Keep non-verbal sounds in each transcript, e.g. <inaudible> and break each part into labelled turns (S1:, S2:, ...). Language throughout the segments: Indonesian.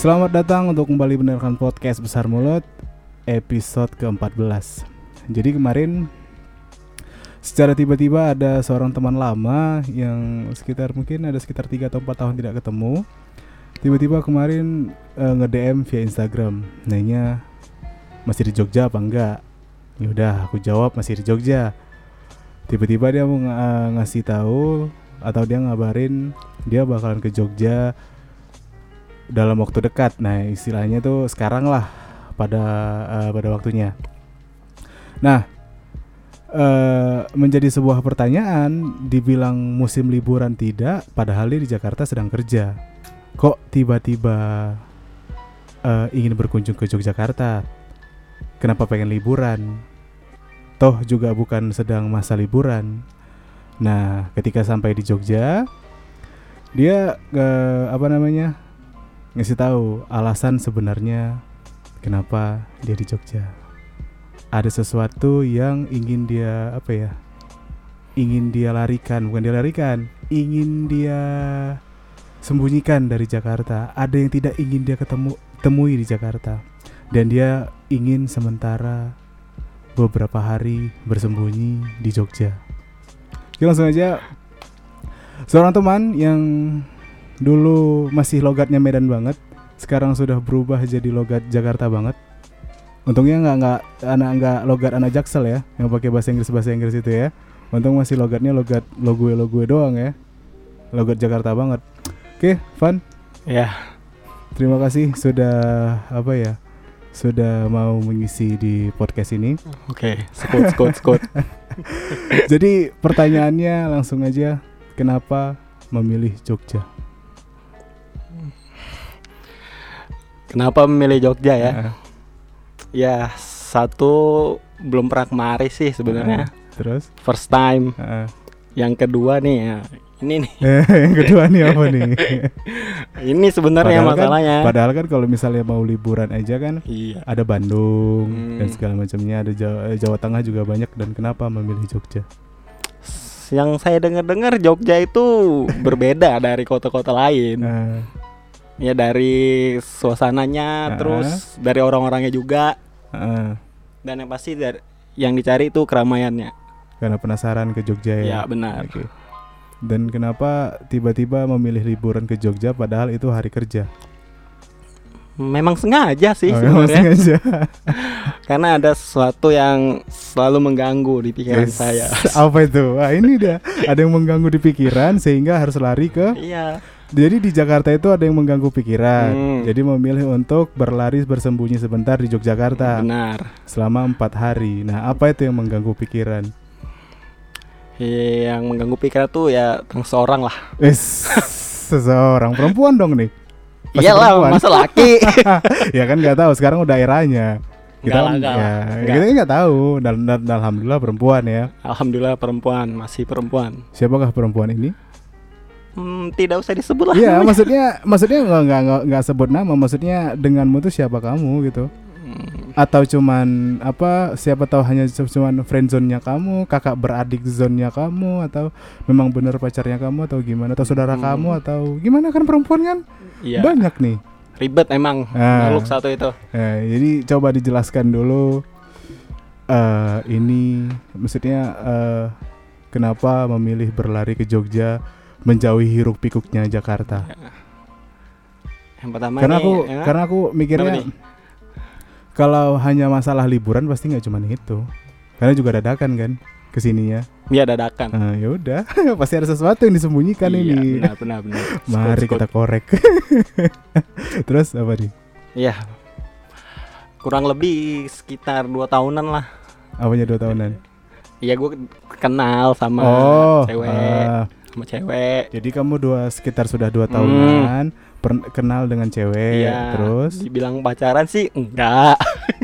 S1: Selamat datang untuk kembali mendengarkan podcast Besar Mulut episode ke-14. Jadi kemarin secara tiba-tiba ada seorang teman lama yang sekitar mungkin ada sekitar 3 atau 4 tahun tidak ketemu. Tiba-tiba kemarin uh, nge-DM via Instagram, nanya masih di Jogja apa enggak? Ya udah, aku jawab masih di Jogja. Tiba-tiba dia mau ng uh, ngasih tahu atau dia ngabarin dia bakalan ke Jogja dalam waktu dekat. Nah, istilahnya tuh sekarang lah pada uh, pada waktunya. Nah, uh, menjadi sebuah pertanyaan, dibilang musim liburan tidak, padahal dia di Jakarta sedang kerja. Kok tiba-tiba uh, ingin berkunjung ke Yogyakarta? Kenapa pengen liburan? Toh juga bukan sedang masa liburan. Nah, ketika sampai di Jogja, dia uh, apa namanya? Ngasih tahu alasan sebenarnya kenapa dia di Jogja. Ada sesuatu yang ingin dia apa ya? Ingin dia larikan, bukan dia larikan, ingin dia sembunyikan dari Jakarta. Ada yang tidak ingin dia ketemu temui di Jakarta. Dan dia ingin sementara beberapa hari bersembunyi di Jogja. Oke, langsung aja seorang teman yang dulu masih logatnya Medan banget sekarang sudah berubah jadi logat Jakarta banget. Untungnya nggak nggak anak nggak logat anak Jaksel ya yang pakai bahasa Inggris bahasa Inggris itu ya. Untung masih logatnya logat lo gue lo gue doang ya. Logat Jakarta banget. Oke Van.
S2: Ya.
S1: Terima kasih sudah apa ya sudah mau mengisi di podcast ini.
S2: Oke okay. skut skut skut <laughs>
S1: jadi pertanyaannya langsung aja kenapa memilih Jogja
S2: Kenapa memilih Jogja ya? Uh. Ya satu belum pernah kemari sih sebenarnya.
S1: Uh, terus?
S2: First time. Uh. Yang kedua nih ya ini nih. <laughs>
S1: yang kedua nih apa nih? <laughs>
S2: ini sebenarnya kan- masalahnya.
S1: Kan, padahal kan kalau misalnya mau liburan aja kan, iya. ada Bandung hmm. dan segala macamnya, ada Jawa, Jawa Tengah juga banyak dan kenapa memilih Jogja?
S2: Yang saya dengar-dengar Jogja itu berbeda dari kota-kota lain. Uh ya dari suasananya uh. terus dari orang-orangnya juga uh. dan yang pasti dari yang dicari itu keramaiannya
S1: karena penasaran ke Jogja
S2: ya ya benar
S1: okay. dan kenapa tiba-tiba memilih liburan ke Jogja padahal itu hari kerja
S2: memang sengaja sih
S1: oh, memang sengaja. <laughs>
S2: karena ada sesuatu yang selalu mengganggu di pikiran yes. saya
S1: apa itu wah ini dia ada yang mengganggu di pikiran sehingga harus lari ke
S2: iya
S1: jadi di Jakarta itu ada yang mengganggu pikiran. Hmm. Jadi memilih untuk berlari bersembunyi sebentar di Yogyakarta.
S2: Benar.
S1: Selama empat hari. Nah, apa itu yang mengganggu pikiran?
S2: Yang mengganggu pikiran tuh ya seseorang lah.
S1: Es, seseorang perempuan dong nih.
S2: Iyalah, masa laki. <laughs>
S1: ya kan nggak tahu. Sekarang udah eranya.
S2: Kita enggak, enggak,
S1: ya, enggak. kita nggak tahu. Dan, dan alhamdulillah perempuan ya.
S2: Alhamdulillah perempuan, masih perempuan.
S1: Siapakah perempuan ini?
S2: Hmm, tidak usah disebut lah.
S1: Iya, maksudnya maksudnya nggak nggak nggak sebut nama, maksudnya denganmu tuh siapa kamu gitu. Hmm. Atau cuman apa siapa tahu hanya cuman friend zone-nya kamu, kakak beradik zone-nya kamu atau memang benar pacarnya kamu atau gimana atau saudara hmm. kamu atau gimana kan perempuan kan?
S2: Iya.
S1: Banyak nih.
S2: Ribet emang nah, makhluk satu itu.
S1: Nah, jadi coba dijelaskan dulu uh, ini maksudnya uh, kenapa memilih berlari ke Jogja? Menjauhi hiruk pikuknya Jakarta.
S2: Yang pertama
S1: karena
S2: nih,
S1: aku ya? karena aku mikirnya kalau hanya masalah liburan pasti nggak cuma itu. Karena juga dadakan kan ke sininya.
S2: Iya dadakan.
S1: Nah, ya udah, <laughs> pasti ada sesuatu yang disembunyikan
S2: iya,
S1: ini.
S2: Benar benar benar.
S1: Mari kita korek. <laughs> Terus apa nih?
S2: Iya. Kurang lebih sekitar dua tahunan lah.
S1: Apanya dua tahunan?
S2: Iya gue kenal sama
S1: oh,
S2: cewek. Uh, sama cewek.
S1: Jadi kamu dua sekitar sudah dua tahunan hmm. kenal dengan cewek,
S2: iya,
S1: terus?
S2: Dibilang pacaran sih enggak.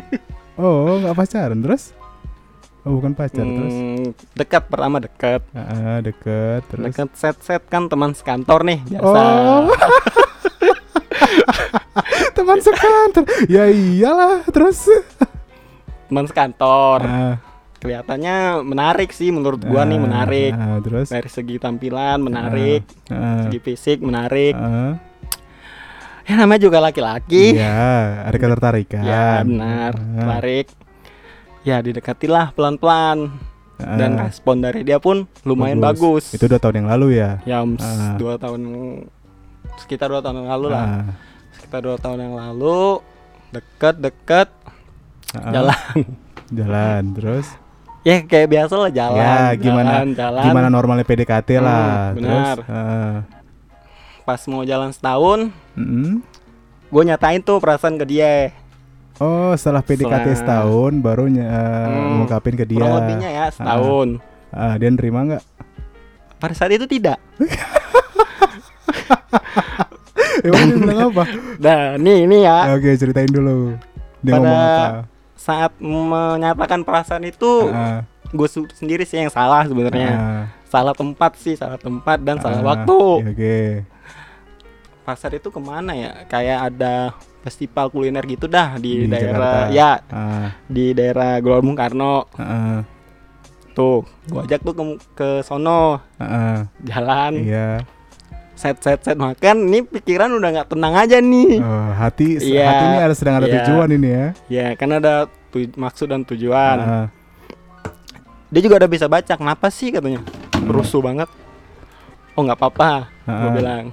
S2: <laughs>
S1: oh, enggak pacaran terus? Oh, bukan pacar hmm, terus?
S2: Dekat pertama dekat.
S1: Ah, dekat terus.
S2: Dekat set-set kan teman sekantor nih biasa. Oh. <laughs>
S1: teman sekantor. Ya iyalah, terus.
S2: Teman sekantor. Ah kelihatannya menarik sih menurut gua uh, nih menarik.
S1: Uh, terus
S2: dari segi tampilan menarik, uh, uh, segi fisik menarik. Uh. ya namanya juga laki-laki
S1: Iya, ada ketertarikan.
S2: ya benar
S1: Ah.
S2: tarik ya didekatilah pelan-pelan
S1: Ah,
S2: dan respon dari dia pun lumayan bagus,
S1: Itu dua tahun yang lalu ya.
S2: ya
S1: Ah.
S2: dua tahun sekitar dua tahun yang lalu lah
S1: Ah,
S2: sekitar dua tahun yang lalu deket-deket
S1: ah,
S2: jalan
S1: Jalan terus.
S2: Ya kayak biasa lah jalan
S1: Ya, gimana-
S2: jalan, jalan.
S1: Gimana normalnya PDKT
S2: Hmm,
S1: lah.
S2: benar.
S1: Terus. ah,
S2: pas mau jalan setahun
S1: mm.
S2: gue nyatain tuh perasaan ke dia
S1: Oh, setelah PDKT
S2: Setelah-
S1: setahun baru ny- uh,
S2: Hmm,
S1: ngungkapin ke dia.
S2: kurang lebihnya ya setahun
S1: Ah, dia nerima nggak?
S2: pada saat itu tidak <laughs>
S1: Emang dia bilang apa?
S2: nah nih ini ya
S1: Oke, ceritain dulu. Dia
S2: Pada-
S1: ngomong apa?
S2: Saat menyatakan perasaan itu
S1: Ah,
S2: gue sendiri sih yang salah sebenarnya.
S1: Ah,
S2: salah tempat sih salah tempat dan salah
S1: ah,
S2: waktu.
S1: Iya, Oke.
S2: pasar itu ke mana ya? Kayak ada festival kuliner gitu dah di,
S1: Di
S2: daerah
S1: Jakarta.
S2: ya
S1: Ah,
S2: di daerah Gelora Bung Karno.
S1: Ah,
S2: tuh gue ajak tuh ke ke sono.
S1: Ah,
S2: jalan.
S1: Iya.
S2: Set set set. Makan ini pikiran udah nggak tenang aja nih.
S1: Oh, hati
S2: Iya.
S1: hati ini ada sedang ada
S2: Iya.
S1: tujuan ini ya.
S2: ya kan ada tu- maksud dan tujuan.
S1: Ah,
S2: dia juga udah bisa baca kenapa sih? katanya. Berusuh banget. Oh nggak apa-apa gue
S1: ah,
S2: bilang.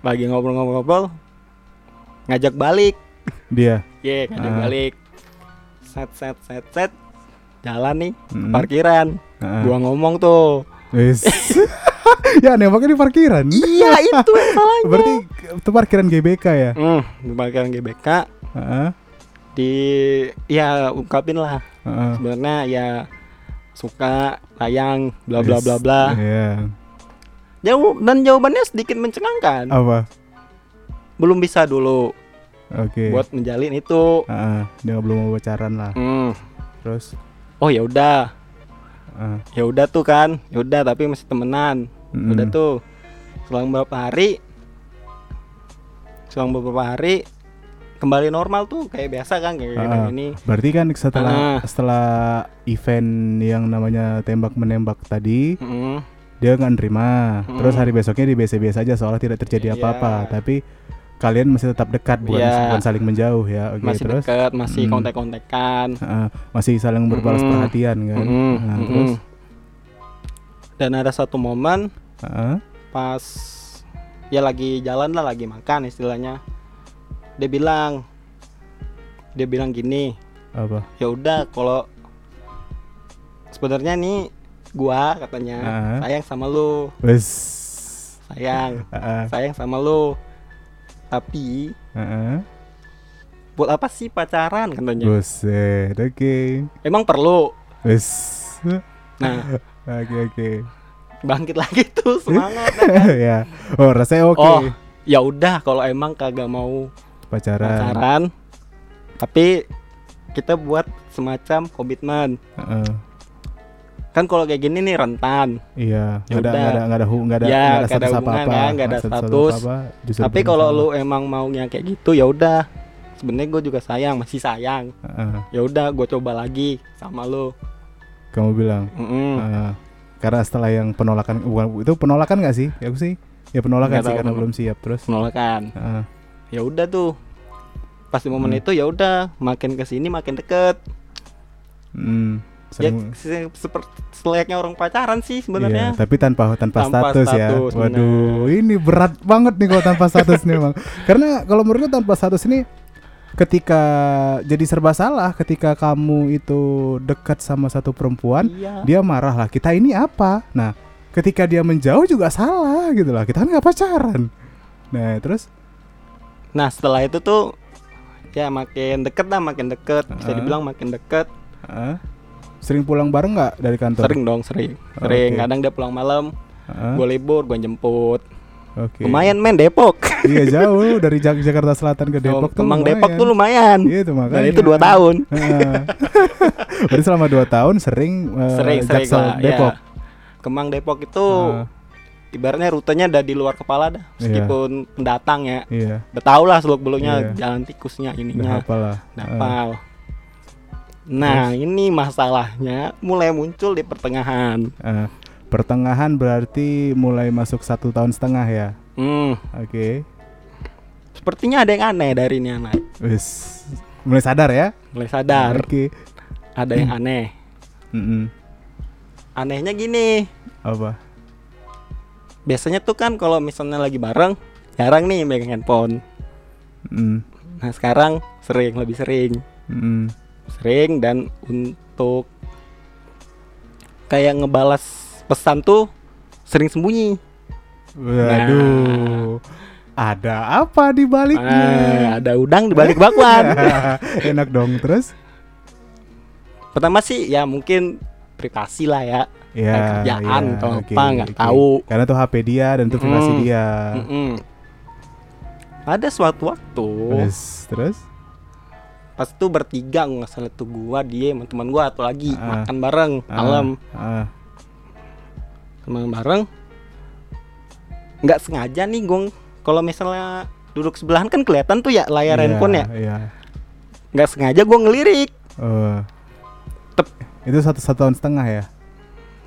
S2: Lagi ngobrol-ngobrol ngajak balik.
S1: Dia.
S2: ye ngajak
S1: Ah.
S2: balik. Set set set set. Jalan nih
S1: Mm.
S2: parkiran.
S1: Ah,
S2: gua ngomong tuh
S1: wis. <laughs> ya nembaknya di parkiran.
S2: iya itu yang salahnya
S1: Berarti itu parkiran GBK ya?
S2: hmm, di parkiran GBK
S1: Heeh.
S2: di ya ungkapin lah
S1: heeh.
S2: sebenarnya ya suka sayang bla bla bla bla
S1: Iya.
S2: jauh dan jawabannya sedikit mencengangkan
S1: Apa?
S2: belum bisa dulu
S1: Oke.
S2: buat menjalin itu
S1: Heeh, dia belum mau pacaran lah.
S2: hmm.
S1: Terus
S2: oh ya udah
S1: heeh.
S2: ya udah tuh kan ya udah tapi masih temenan
S1: Mm.
S2: udah tuh selang beberapa hari selang beberapa hari kembali normal tuh kayak biasa kan kayak
S1: Ah,
S2: gini
S1: Berarti kan setelah
S2: Ah.
S1: setelah event yang namanya tembak menembak tadi
S2: Mm,
S1: dia nggak nerima.
S2: Mm.
S1: Terus hari besoknya di biasa-biasa aja soalnya tidak terjadi
S2: Iya.
S1: apa-apa. Tapi kalian masih tetap dekat bukan,
S2: Iya.
S1: bukan saling menjauh ya. Oke
S2: masih
S1: terus
S2: deket masih
S1: Mm.
S2: kontak-kontakan
S1: Heeh, masih saling berbalas
S2: Mm.
S1: perhatian kan.
S2: Mm-mm,
S1: Nah, terus
S2: dan ada satu momen
S1: heeh,
S2: pas ya lagi jalan lah lagi makan istilahnya dia bilang dia bilang gini
S1: apa?
S2: ya udah kalau sebenarnya nih gua katanya
S1: Ah.
S2: sayang sama lu
S1: Wes.
S2: sayang
S1: Heeh,
S2: sayang sama lu tapi
S1: heeh.
S2: buat apa sih pacaran katanya
S1: Buset, oke.
S2: emang perlu
S1: Wes.
S2: nah <laughs>
S1: Oke oke.
S2: bangkit lagi tuh <laughs> semangat
S1: ya. Oh, rasanya oke.
S2: oh ya udah kalau emang kagak mau
S1: Pacaran.
S2: pacaran tapi kita buat semacam komitmen
S1: Heeh.
S2: Kan kalau kayak gini nih rentan
S1: Iya,
S2: Ya
S1: nggak ada
S2: udah.
S1: nggak ada nggak ada hu- nggak ada
S2: Ya,
S1: nggak ada
S2: nggak ada
S1: status
S2: hubungan
S1: apa-apa,
S2: kan, nggak ada status.
S1: apa-apa, justru
S2: tapi kalau lu emang maunya kayak gitu ya udah sebenarnya gue juga sayang masih sayang
S1: Heeh,
S2: ya udah gue coba lagi sama lu
S1: kamu bilang
S2: Mm-mm.
S1: Heeh. karena setelah yang penolakan bukan itu penolakan nggak sih? Ya aku sih ya penolakan
S2: Nggak
S1: sih karena belum siap terus.
S2: penolakan
S1: Heeh.
S2: ya udah tuh pas di momen
S1: Hmm.
S2: itu ya udah makin ke sini makin deket
S1: Hmm, sering-
S2: se- seperti selayaknya orang pacaran sih
S1: Iya,
S2: sebenarnya
S1: tapi tanpa tanpa,
S2: Tanpa
S1: status, ya.
S2: status,
S1: Waduh, ini berat banget nih kalau tanpa status nih, Bang. Karena kalau menurutku tanpa status ini ketika jadi serba salah ketika kamu itu dekat sama satu perempuan,
S2: iya
S1: dia marah lah. Kita ini apa? Nah, ketika dia menjauh juga salah gitu lah. Kita kan nggak pacaran. Nah, terus
S2: nah setelah itu tuh ya makin deket lah makin deket bisa dibilang makin deket
S1: ah, sering pulang bareng nggak dari kantor?
S2: sering dong sering sering
S1: Oke.
S2: kadang dia pulang malam
S1: Ah,
S2: gue libur gue jemput
S1: Oke.
S2: lumayan men Depok
S1: Iya <laughs> jauh dari Jak- Jakarta Selatan ke Depok tuh
S2: Kemang
S1: lumayan.
S2: Depok tuh lumayan
S1: Iya itu makanya.
S2: dan itu dua tahun. <laughs>
S1: Berarti selama 2 tahun sering eh,
S2: sering sering
S1: Jaksel
S2: lah
S1: Depok.
S2: ya. Kemang Depok itu
S1: Ah,
S2: ibaratnya rutenya ada di luar kepala dah
S1: Iya.
S2: meskipun pendatang ya
S1: iya,
S2: udah tau lah seluk beluknya
S1: Iya.
S2: jalan tikusnya
S1: udah
S2: ininya
S1: hafal lah.
S2: Dapal. Nah, ini masalahnya mulai muncul di pertengahan.
S1: Eh, pertengahan berarti mulai masuk satu tahun setengah ya.
S2: Hmm,
S1: Oke.
S2: sepertinya ada yang aneh dari ini anak
S1: Wis, mulai sadar ya
S2: mulai sadar
S1: oke okay.
S2: ada yang aneh
S1: mm -mm.
S2: anehnya gini
S1: apa
S2: biasanya tuh kan kalau misalnya lagi bareng jarang nih megang handphone
S1: mm.
S2: nah sekarang sering lebih sering
S1: Mm.
S2: Sering dan untuk kayak ngebalas pesan tuh sering sembunyi.
S1: Waduh. Ada apa di
S2: Ah,
S1: baliknya
S2: ada udang di balik bakwan. <laughs>
S1: Enak dong terus?
S2: Pertama sih ya mungkin privasi lah ya.
S1: Ya
S2: kerjaan
S1: ya,
S2: atau
S1: oke,
S2: apa, nggak
S1: oke.
S2: tahu.
S1: karena tuh HP dia dan itu privasi
S2: Mm.
S1: dia.
S2: Mm-mm. ada suatu waktu
S1: terus terus
S2: pas itu bertiga nggak salah tuh gua dia sama teman gua atau lagi
S1: Ah.
S2: makan bareng
S1: Ah,
S2: malam. Teman bareng. Nggak sengaja nih gong. Kalau misalnya duduk sebelahan kan kelihatan tuh ya layar
S1: iya,
S2: handphone ya. nggak sengaja gua ngelirik.
S1: Oh.
S2: Tep.
S1: itu satu satu tahun setengah ya?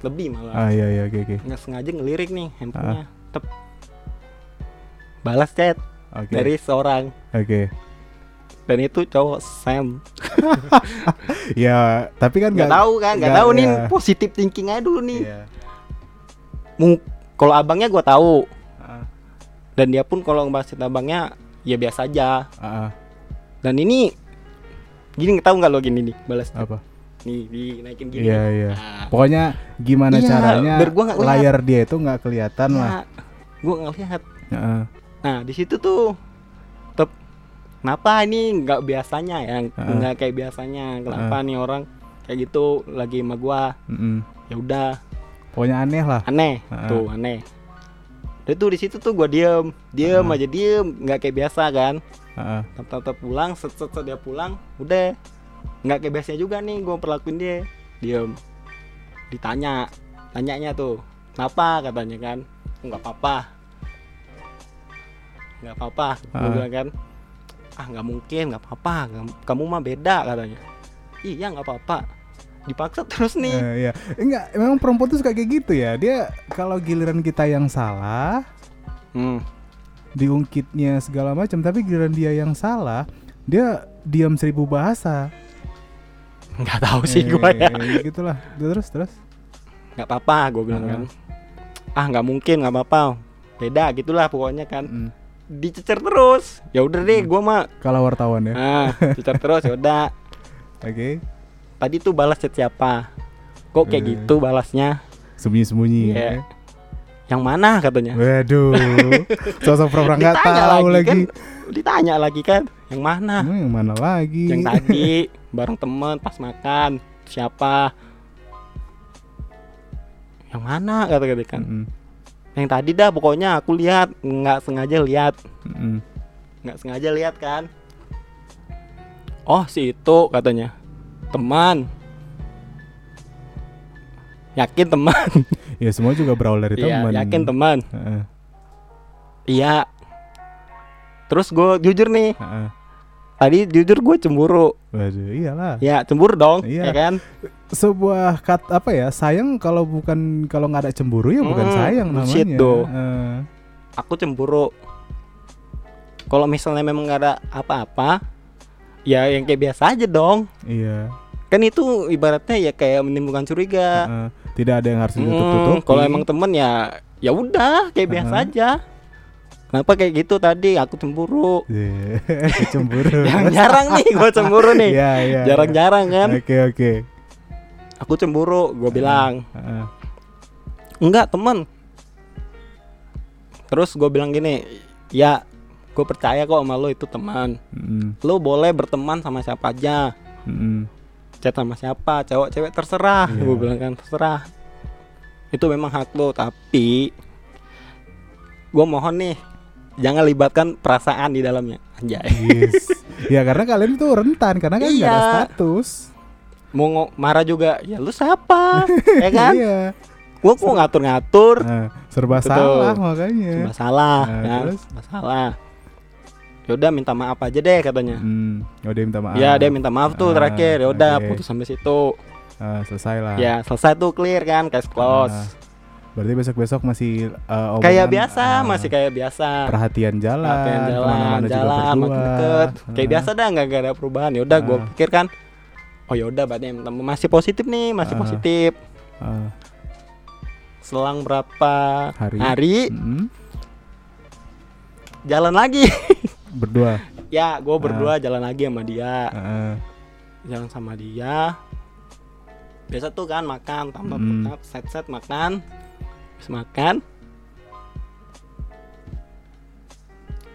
S2: Lebih malah.
S1: Ah iya iya oke oke.
S2: Nggak sengaja ngelirik nih handphonenya. Tep. Balas chat
S1: oke.
S2: dari seorang.
S1: Oke
S2: dan itu cowok Sam. <laughs>
S1: Ya tapi kan
S2: nggak tahu kan nggak
S1: nggak,
S2: tahu nih.
S1: ya.
S2: positif thinking aja dulu nih. Mung- kalau abangnya gua tahu.
S1: Ah,
S2: dan dia pun kalau ngebahas abangnya ya biasa aja.
S1: Ah.
S2: dan ini gini tahu nggak lo gini nih balas
S1: apa?
S2: Nih dinaikin gini
S1: iya iya.
S2: Nah,
S1: pokoknya gimana
S2: Iya,
S1: caranya
S2: biar gua nggak ngeliat.
S1: layar dia itu nggak kelihatan lah.
S2: ya, gua ngelihat.
S1: Heeh.
S2: nah di situ tuh kenapa ini nggak biasanya ya? Nggak kayak biasanya. Kenapa nih orang kayak gitu lagi sama gua?
S1: Mm-mm.
S2: ya udah.
S1: Pokoknya aneh lah.
S2: Aneh.
S1: Heeh.
S2: tuh aneh. Dan tuh di situ tuh gua diem. Diem
S1: Heeh.
S2: aja diem. Nggak kayak biasa kan?
S1: Heeh.
S2: tap pulang set, set, set dia pulang. Udah. Nggak kayak biasanya juga nih gue perlakuin dia. Diem. Ditanya. Tanyanya tuh kenapa? katanya kan. "Oh, nggak apa-apa. Nggak apa-apa gue
S1: Ah.
S2: bilang kan ah nggak mungkin nggak apa-apa Kamu- mah beda katanya iya nggak apa-apa dipaksa terus nih
S1: Eh, iya. Enggak, memang perempuan tuh suka kayak gitu ya. Dia kalau giliran kita yang salah,
S2: hmm.
S1: diungkitnya segala macam, tapi giliran dia yang salah, dia diam seribu bahasa.
S2: nggak tahu sih
S1: Eh,
S2: gue ya
S1: eh, gitulah. Terus terus.
S2: nggak apa-apa gue bilang
S1: Ah.
S2: kan ah nggak mungkin nggak apa-apa beda gitulah pokoknya kan
S1: Mm.
S2: Dicecer terus ya udah deh
S1: Hmm.
S2: gua mah
S1: Kalau wartawan ya.
S2: nah cecer terus ya udah <laughs>
S1: Oke.
S2: tadi tuh balas chat siapa kok kayak
S1: Eh.
S2: gitu balasnya
S1: Sembunyi-sembunyi.
S2: Iya.
S1: ya.
S2: yang mana katanya
S1: Waduh. <laughs> Sosok pura nggak tahu lagi.
S2: kan ditanya lagi kan yang mana
S1: Emang yang mana lagi?
S2: yang tadi bareng temen pas makan siapa yang mana kata kata kan
S1: Mm-mm.
S2: Yang tadi dah pokoknya aku lihat. Nggak sengaja lihat. Nggak sengaja lihat kan? Oh si itu katanya. Teman. Yakin teman? <laughs>
S1: Ya semua juga berawal dari
S2: iya
S1: teman.
S2: yakin teman. Iya. Terus gue jujur nih.
S1: Heeh.
S2: tadi jujur gue cemburu
S1: Waduh, iyalah.
S2: ya cemburu dong
S1: Iya.
S2: ya kan
S1: Sebuah kat apa ya? Sayang kalau bukan kalau nggak ada cemburu ya bukan
S2: Hmm,
S1: sayang
S2: bullshit
S1: namanya.
S2: tuh.
S1: Heeh.
S2: aku cemburu kalau misalnya memang nggak ada apa-apa ya yang kayak biasa aja dong
S1: iya.
S2: kan itu ibaratnya ya kayak menimbulkan curiga
S1: Heeh. Tidak ada yang harus
S2: Hmm,
S1: ditutup-tutupi.
S2: kalau emang temen ya ya udah kayak biasa
S1: Uh-huh.
S2: aja. Kenapa kayak gitu tadi? Aku cemburu.
S1: Iya, <laughs> cemburu. <laughs>
S2: Jarang-jarang nih gue cemburu nih.
S1: Iya, iya.
S2: Jarang-jarang kan.
S1: Oke, oke.
S2: Aku cemburu. Gue bilang enggak temen. Terus gue bilang gini, ya gue percaya kok sama lo itu teman.
S1: Mm-mm.
S2: Lo boleh berteman sama siapa aja.
S1: Mm-mm.
S2: Chat sama siapa, cowok cewek terserah.
S1: Iya.
S2: Gue bilang kan terserah. Itu memang hak lo, tapi gue mohon nih jangan libatkan perasaan di dalamnya. Anjay.
S1: Yes. <laughs> ya karena kalian itu rentan karena kan nggak ada
S2: Iya.
S1: status.
S2: Mau marah juga, ya lu siapa? ya kan?
S1: Iya.
S2: Gua mau ngatur-ngatur,
S1: Nah, serba
S2: Betul.
S1: salah makanya.
S2: masalah,
S1: Nah,
S2: ya,
S1: terus?
S2: masalah. Yaudah minta maaf aja deh katanya.
S1: Hmm, ya udah minta maaf.
S2: Ya dia minta maaf tuh
S1: Ah,
S2: terakhir. Ya udah
S1: oke.
S2: putus sampai situ.
S1: Ah, selesai lah.
S2: Ya selesai tuh clear kan, case close.
S1: Ah. Berarti besok-besok masih uh,
S2: kayak biasa, uh, masih kayak biasa.
S1: Perhatian jalan,
S2: perhatian jalan, jalan, makin deket. Uh. Kayak biasa dah, nggak ada perubahan. Ya udah, uh. gue pikir kan, oh ya udah, berarti masih positif nih, masih uh. positif. Uh. Selang berapa hari, hari mm. jalan lagi. <laughs>
S1: Berdua.
S2: ya, gue berdua uh. jalan lagi sama dia. Uh. Jalan sama dia. Biasa tuh kan makan, tambah mm. set-set makan habis makan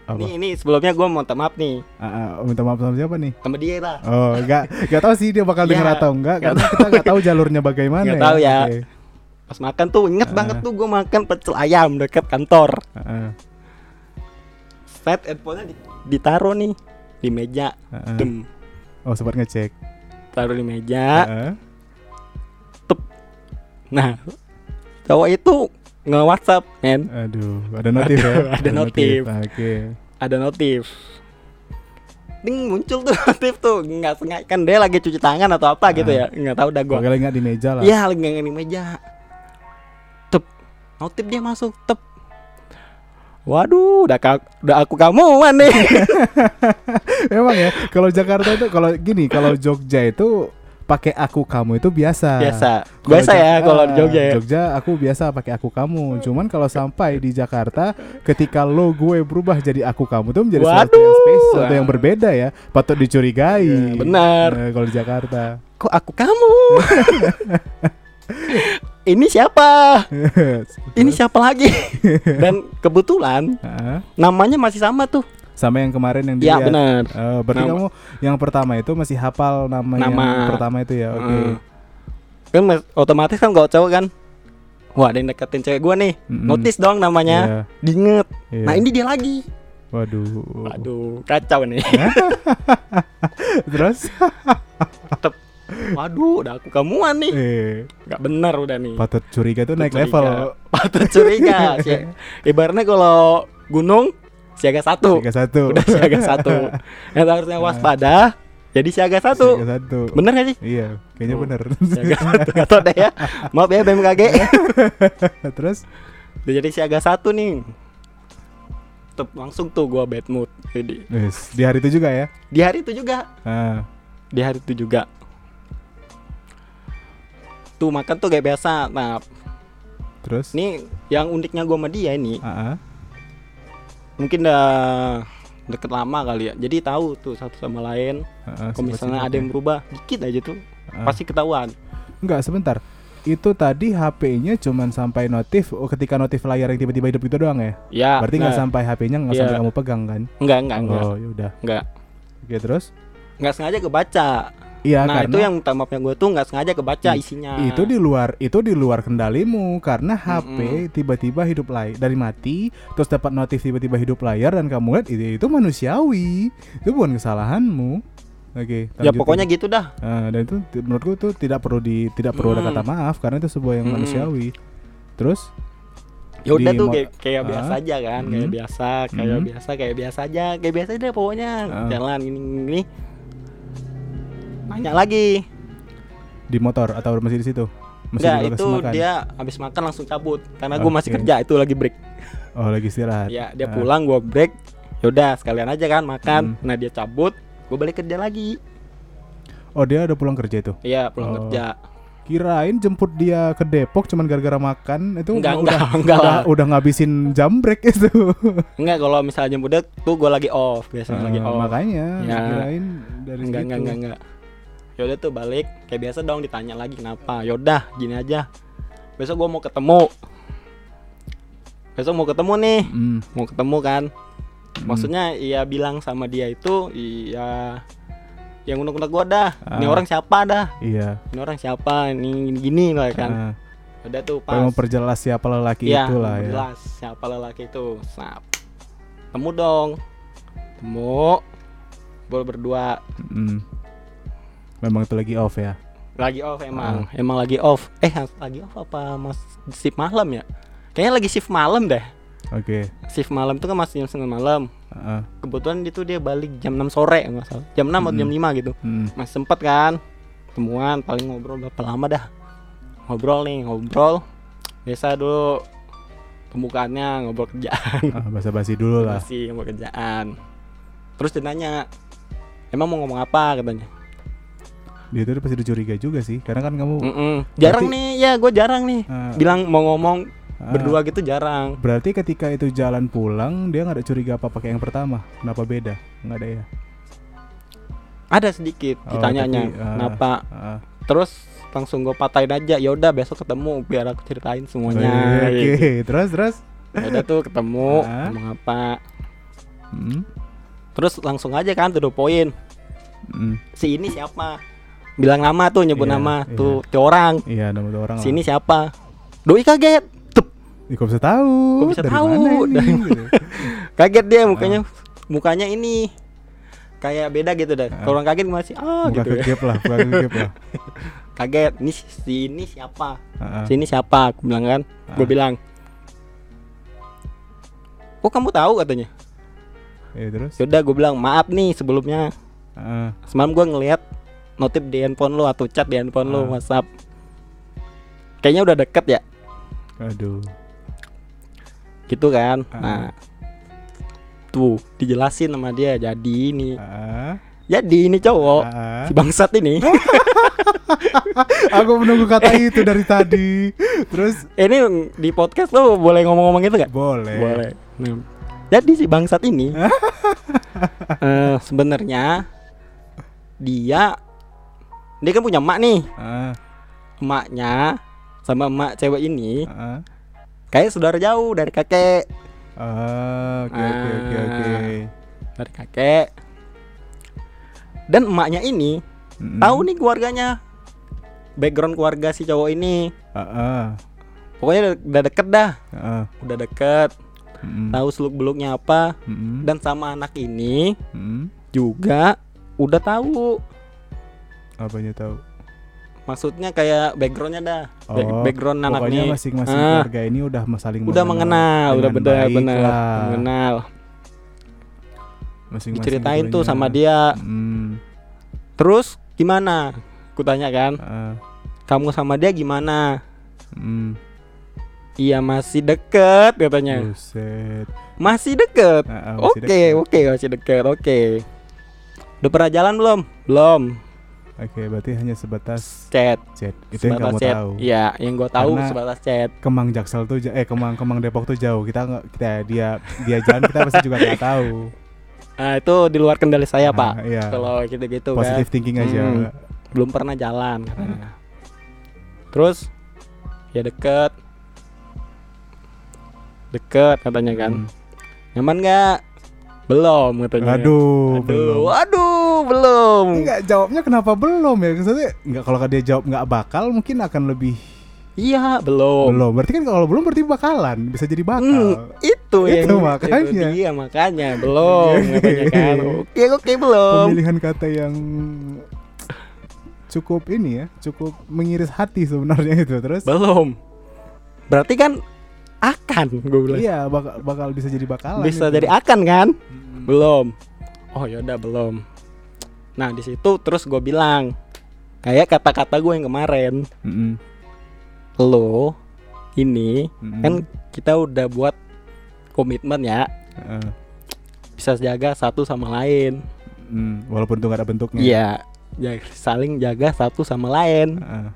S2: Apa? Nih, ini sebelumnya gue mau minta maaf nih.
S1: Uh, uh, minta maaf sama siapa nih?
S2: Sama dia lah.
S1: Oh, enggak, enggak tahu sih dia bakal <laughs> denger atau enggak, karena kita enggak tahu jalurnya bagaimana.
S2: Enggak tahu ya. Okay. Pas makan tuh inget uh. banget tuh gue makan pecel ayam dekat kantor. Uh. Set headphone-nya ditaruh nih di meja. Uh. Dem.
S1: Oh, sempat ngecek.
S2: Taruh di meja. Uh. Tep. Nah, cowok itu nge WhatsApp men.
S1: Aduh ada notif ya?
S2: Ada notif. oke.
S1: Okay.
S2: ada notif. Ding muncul tuh <laughs> notif tuh. Nggak sengaja. Kan dia lagi cuci tangan atau apa gitu ya? Nggak tahu dah gua.
S1: Lagi nggak di meja lah.
S2: Iya lagi nggak di meja. Tep. Notif dia masuk. Tep. Waduh, udah, ka udah aku kamu nih. <laughs>
S1: Emang ya, kalau Jakarta itu kalau gini, kalau Jogja itu pakai aku kamu itu biasa.
S2: Biasa. Kalo biasa ya kalau di Jogja ya.
S1: Jogja aku biasa pakai aku kamu. Cuman kalau sampai di Jakarta ketika lo gue berubah jadi aku kamu tuh menjadi Waduh. sesuatu yang spesial, sesuatu yang berbeda ya. Patut dicurigai. Ya,
S2: benar.
S1: Nah, kalau di Jakarta.
S2: Kok aku kamu? <laughs> ini siapa? <laughs> ini siapa lagi? <laughs> Dan kebetulan namanya masih sama tuh
S1: sama yang kemarin yang
S2: dia. Ya benar.
S1: Uh, berarti nama. kamu yang pertama itu masih hafal nama, nama. yang pertama itu ya. Oke. Okay.
S2: kan otomatis kan kalau cowok kan Wah ada yang deketin cewek gua nih mm -hmm. Notice dong namanya yeah. Diinget yeah. Nah ini dia lagi
S1: Waduh
S2: Waduh Kacau nih <laughs>
S1: Terus
S2: Tetep Waduh udah aku kamuan nih eh. Gak benar udah nih
S1: Patut curiga tuh naik curiga. level
S2: Patut curiga <laughs> Ibaratnya kalau gunung siaga satu.
S1: Siaga satu.
S2: Udah siaga <laughs> satu. Yang harusnya waspada jadi siaga satu.
S1: Siaga satu.
S2: Bener gak sih?
S1: Iya, kayaknya oh, bener.
S2: Siaga <laughs> satu. Gak tau deh ya. Maaf ya BMKG. <laughs>
S1: Terus?
S2: Udah jadi siaga satu nih. Tuh, langsung tuh gua bad mood. Jadi.
S1: Yes. Di hari itu juga ya?
S2: Di hari itu juga. Ah. Di hari itu juga. Tuh makan tuh kayak biasa. Nah,
S1: Terus?
S2: Nih yang uniknya gua sama dia ini. Uh -uh mungkin udah deket lama kali ya jadi tahu tuh satu sama lain uh, kalau misalnya ada yang berubah dikit aja tuh uh. pasti ketahuan
S1: enggak sebentar itu tadi HP-nya cuman sampai notif oh, ketika notif layar yang tiba-tiba hidup itu doang ya?
S2: Ya.
S1: Berarti nggak sampai HP-nya nggak ya. sampai kamu pegang kan?
S2: Enggak, enggak, enggak.
S1: Oh, yaudah.
S2: Enggak.
S1: Oke, terus?
S2: Nggak sengaja kebaca.
S1: Iya,
S2: nah karena itu yang minta maafnya gue tuh nggak sengaja kebaca isinya.
S1: Itu di luar itu di luar kendalimu karena HP tiba-tiba hidup layar dari mati terus dapat notif tiba-tiba hidup layar dan kamu lihat itu itu manusiawi itu bukan kesalahanmu. Oke.
S2: Okay, ya pokoknya gitu dah.
S1: Nah, dan itu menurutku tuh tidak perlu di tidak perlu hmm. ada kata maaf karena itu sebuah yang hmm. manusiawi. Terus
S2: ya udah tuh kayak, kayak uh, biasa aja kan hmm. kayak biasa kayak hmm. biasa kayak biasa aja kayak biasa aja pokoknya uh. jalan gini gini nanya lagi.
S1: Di motor atau masih di situ?
S2: Masih Enggak, itu makan? dia habis makan langsung cabut karena gue masih kerja itu lagi break.
S1: Oh lagi istirahat?
S2: Ya dia uh. pulang gue break yaudah sekalian aja kan makan. Hmm. nah dia cabut gue balik kerja lagi.
S1: Oh dia udah pulang kerja itu?
S2: Iya pulang oh. kerja.
S1: Kirain jemput dia ke Depok cuman gara-gara makan itu
S2: enggak,
S1: udah
S2: enggak, enggak
S1: udah, udah ngabisin jam break itu.
S2: Enggak kalau misalnya jemput dia tuh gue lagi off biasanya uh, lagi off.
S1: makanya ya. kirain dari
S2: enggak, enggak enggak enggak yaudah tuh balik. Kayak biasa dong ditanya lagi kenapa. Yaudah gini aja. Besok gue mau ketemu. Besok mau ketemu nih. Mm. mau ketemu kan? Mm. maksudnya iya bilang sama dia itu iya yang unek-unek gue dah. Ah. ini orang siapa dah?
S1: Iya.
S2: Ini orang siapa? Ini gini, lah kan. Ah. udah tuh
S1: pas. mau perjelas siapa lelaki
S2: ya,
S1: itu lah
S2: ya. jelas siapa lelaki itu. Snap. Temu dong. Temu. Boleh berdua.
S1: Mm Memang itu lagi off ya?
S2: Lagi off emang, uh. emang lagi off. Eh lagi off apa mas shift malam ya? Kayaknya lagi shift malam deh.
S1: Oke. Okay.
S2: Shift malam itu kan masih jam sembilan malam. Uh. Kebetulan itu dia balik jam 6 sore nggak salah. Jam 6 atau jam 5 gitu. Hmm. Masih sempet kan? Temuan paling ngobrol berapa lama dah? Ngobrol nih, ngobrol. biasa dulu pembukaannya ngobrol kerjaan
S1: ah, basa-basi dulu lah
S2: masih ngobrol kerjaan terus dia nanya emang mau ngomong apa katanya
S1: dia tuh pasti dicuriga juga sih. Karena kan kamu
S2: Mm -mm. jarang
S1: Berarti-
S2: nih. Ya gue jarang nih.
S1: Ah,
S2: bilang mau ngomong
S1: ah,
S2: berdua gitu jarang.
S1: Berarti ketika itu jalan pulang dia nggak ada curiga apa pakai yang pertama? Kenapa beda? Nggak ada ya?
S2: Ada sedikit
S1: Oh,
S2: ditanyanya
S1: tapi, ah,
S2: kenapa?
S1: Ah,
S2: terus langsung gue patahin aja ya udah besok ketemu biar aku ceritain semuanya
S1: oke
S2: gitu.
S1: terus terus?
S2: Ya udah tuh ketemu
S1: Ah.
S2: ngomong apa?
S1: Hmm,
S2: terus langsung aja kan tuh poin.
S1: Hmm.
S2: si ini siapa bilang nama tuh nyebut
S1: Iya,
S2: nama
S1: iya.
S2: tuh orang
S1: iya nama tuh orang lah.
S2: sini siapa doi kaget Tup,
S1: Ih, kok bisa tahu
S2: Kok bisa
S1: Dari
S2: tahu?
S1: mana ini?
S2: Dari <laughs>
S1: Gitu.
S2: kaget dia
S1: Ah.
S2: mukanya mukanya ini kayak beda gitu dah
S1: Ah.
S2: kalau orang kaget masih ah
S1: muka
S2: gitu ya.
S1: kegep lah kegep lah <laughs>
S2: kaget ini si ini siapa
S1: Ah, ah.
S2: si ini siapa aku bilang kan gue
S1: Ah.
S2: bilang oh kamu tahu katanya
S1: Iya terus
S2: yaudah gue bilang maaf nih sebelumnya
S1: Ah,
S2: semalam gue ngeliat notif di handphone lo atau chat di handphone
S1: Ah.
S2: WhatsApp. Kayaknya udah deket ya?
S1: Aduh.
S2: Gitu kan?
S1: Ah.
S2: nah. Tuh dijelasin sama dia jadi ini.
S1: Ah,
S2: jadi ini cowok
S1: ah.
S2: si bangsat ini. <laughs>
S1: Aku menunggu kata itu dari tadi. Terus?
S2: Ini di podcast lo boleh ngomong-ngomong gitu gak
S1: boleh.
S2: Boleh. Nah, jadi si bangsat ini <laughs> eh, sebenarnya dia dia kan punya emak nih
S1: Ah,
S2: emaknya sama emak cewek ini
S1: ah.
S2: kayak saudara jauh dari kakek
S1: Ah, oke oke oke oke
S2: dari kakek dan emaknya ini
S1: Mm-mm.
S2: tahu nih keluarganya background keluarga si cowok ini
S1: Ah, ah,
S2: pokoknya udah, deket dah
S1: ah.
S2: udah deket
S1: Mm-mm.
S2: tahu seluk beluknya apa
S1: Mm-mm.
S2: dan sama anak ini
S1: Mm-mm.
S2: juga udah tahu
S1: apanya tahu?
S2: Maksudnya kayak backgroundnya dah.
S1: Oh,
S2: background
S1: pokoknya
S2: anaknya
S1: masing-masing
S2: Ah.
S1: keluarga ini udah saling
S2: udah mengenal. udah benar benar mengenal.
S1: Masing-masing
S2: diceritain tuh sama dia.
S1: Mm.
S2: terus gimana? Aku tanya kan.
S1: Ah,
S2: kamu sama dia gimana?
S1: Mm.
S2: iya masih deket katanya.
S1: Buset.
S2: masih deket?
S1: Ah, ah,
S2: oke
S1: dekat.
S2: oke masih deket oke. Udah pernah jalan belum? Belum
S1: Oke, berarti hanya sebatas
S2: chat
S1: chat. Itu yang
S2: sebatas
S1: kamu
S2: chat
S1: tahu.
S2: iya yang gue tahu
S1: Karena-
S2: sebatas chat
S1: Kemang Jaksel tuh eh Kemang Kemang Depok tuh jauh. Kita nggak kita dia dia jalan kita pasti juga nggak tahu.
S2: nah itu di luar kendali saya
S1: Ah,
S2: pak
S1: Iya.
S2: kalau gitu-gitu kan
S1: Positive thinking aja.
S2: Hmm. belum pernah jalan katanya. terus ya deket deket katanya kan
S1: Hmm.
S2: nyaman nggak belum katanya
S1: Aduh,
S2: aduh
S1: belum.
S2: aduh belum
S1: Enggak jawabnya kenapa belum ya? Maksudnya enggak kalau dia jawab nggak bakal mungkin akan lebih
S2: iya belum
S1: belum. Berarti kan kalau belum berarti bakalan, bisa jadi
S2: Hmm,
S1: bakal.
S2: itu yang
S1: Itu makanya.
S2: itu dia makanya belum
S1: Oke. <laughs>
S2: katanya kan oke oke belum
S1: Pemilihan kata yang cukup ini ya, cukup mengiris hati sebenarnya itu. Terus
S2: belum berarti kan akan gue bilang
S1: iya bakal bakal bisa jadi bakalan.
S2: bisa
S1: itu.
S2: jadi akan kan
S1: Hmm.
S2: belum oh yaudah belum nah di situ terus gue bilang kayak kata-kata gue yang kemarin
S1: Mm-mm.
S2: lo ini
S1: Mm-mm.
S2: kan kita udah buat komitmen ya
S1: Heeh.
S2: bisa jaga satu sama lain
S1: Mm, walaupun itu nggak ada bentuknya.
S2: iya ya, saling jaga satu sama lain
S1: Heeh.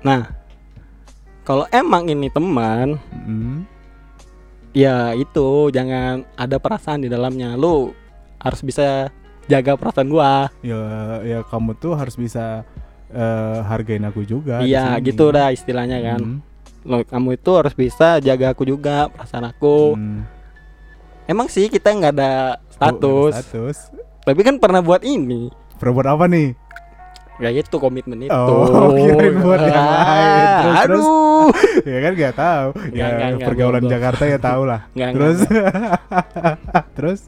S2: nah kalau emang ini teman
S1: Mm.
S2: ya itu jangan ada perasaan di dalamnya lu harus bisa jaga perasaan gua
S1: Ya ya kamu tuh harus bisa eh, hargain aku juga.
S2: iya gitu dah istilahnya kan
S1: Mm.
S2: lo kamu itu harus bisa jaga aku juga perasaan aku
S1: Mm.
S2: emang sih kita nggak ada
S1: Oh,
S2: status
S1: status.
S2: tapi kan pernah buat ini
S1: Perbuat apa nih?
S2: Ya itu komitmen itu
S1: Oh, <laughs> kirain buat yang lain.
S2: Ah,
S1: Terus, terus.
S2: aduh <laughs>
S1: ya kan nggak tahu. Ya
S2: nggak, nggak,
S1: pergaulan
S2: belum,
S1: Jakarta ya tahu lah.
S2: Nggak,
S1: terus <laughs> terus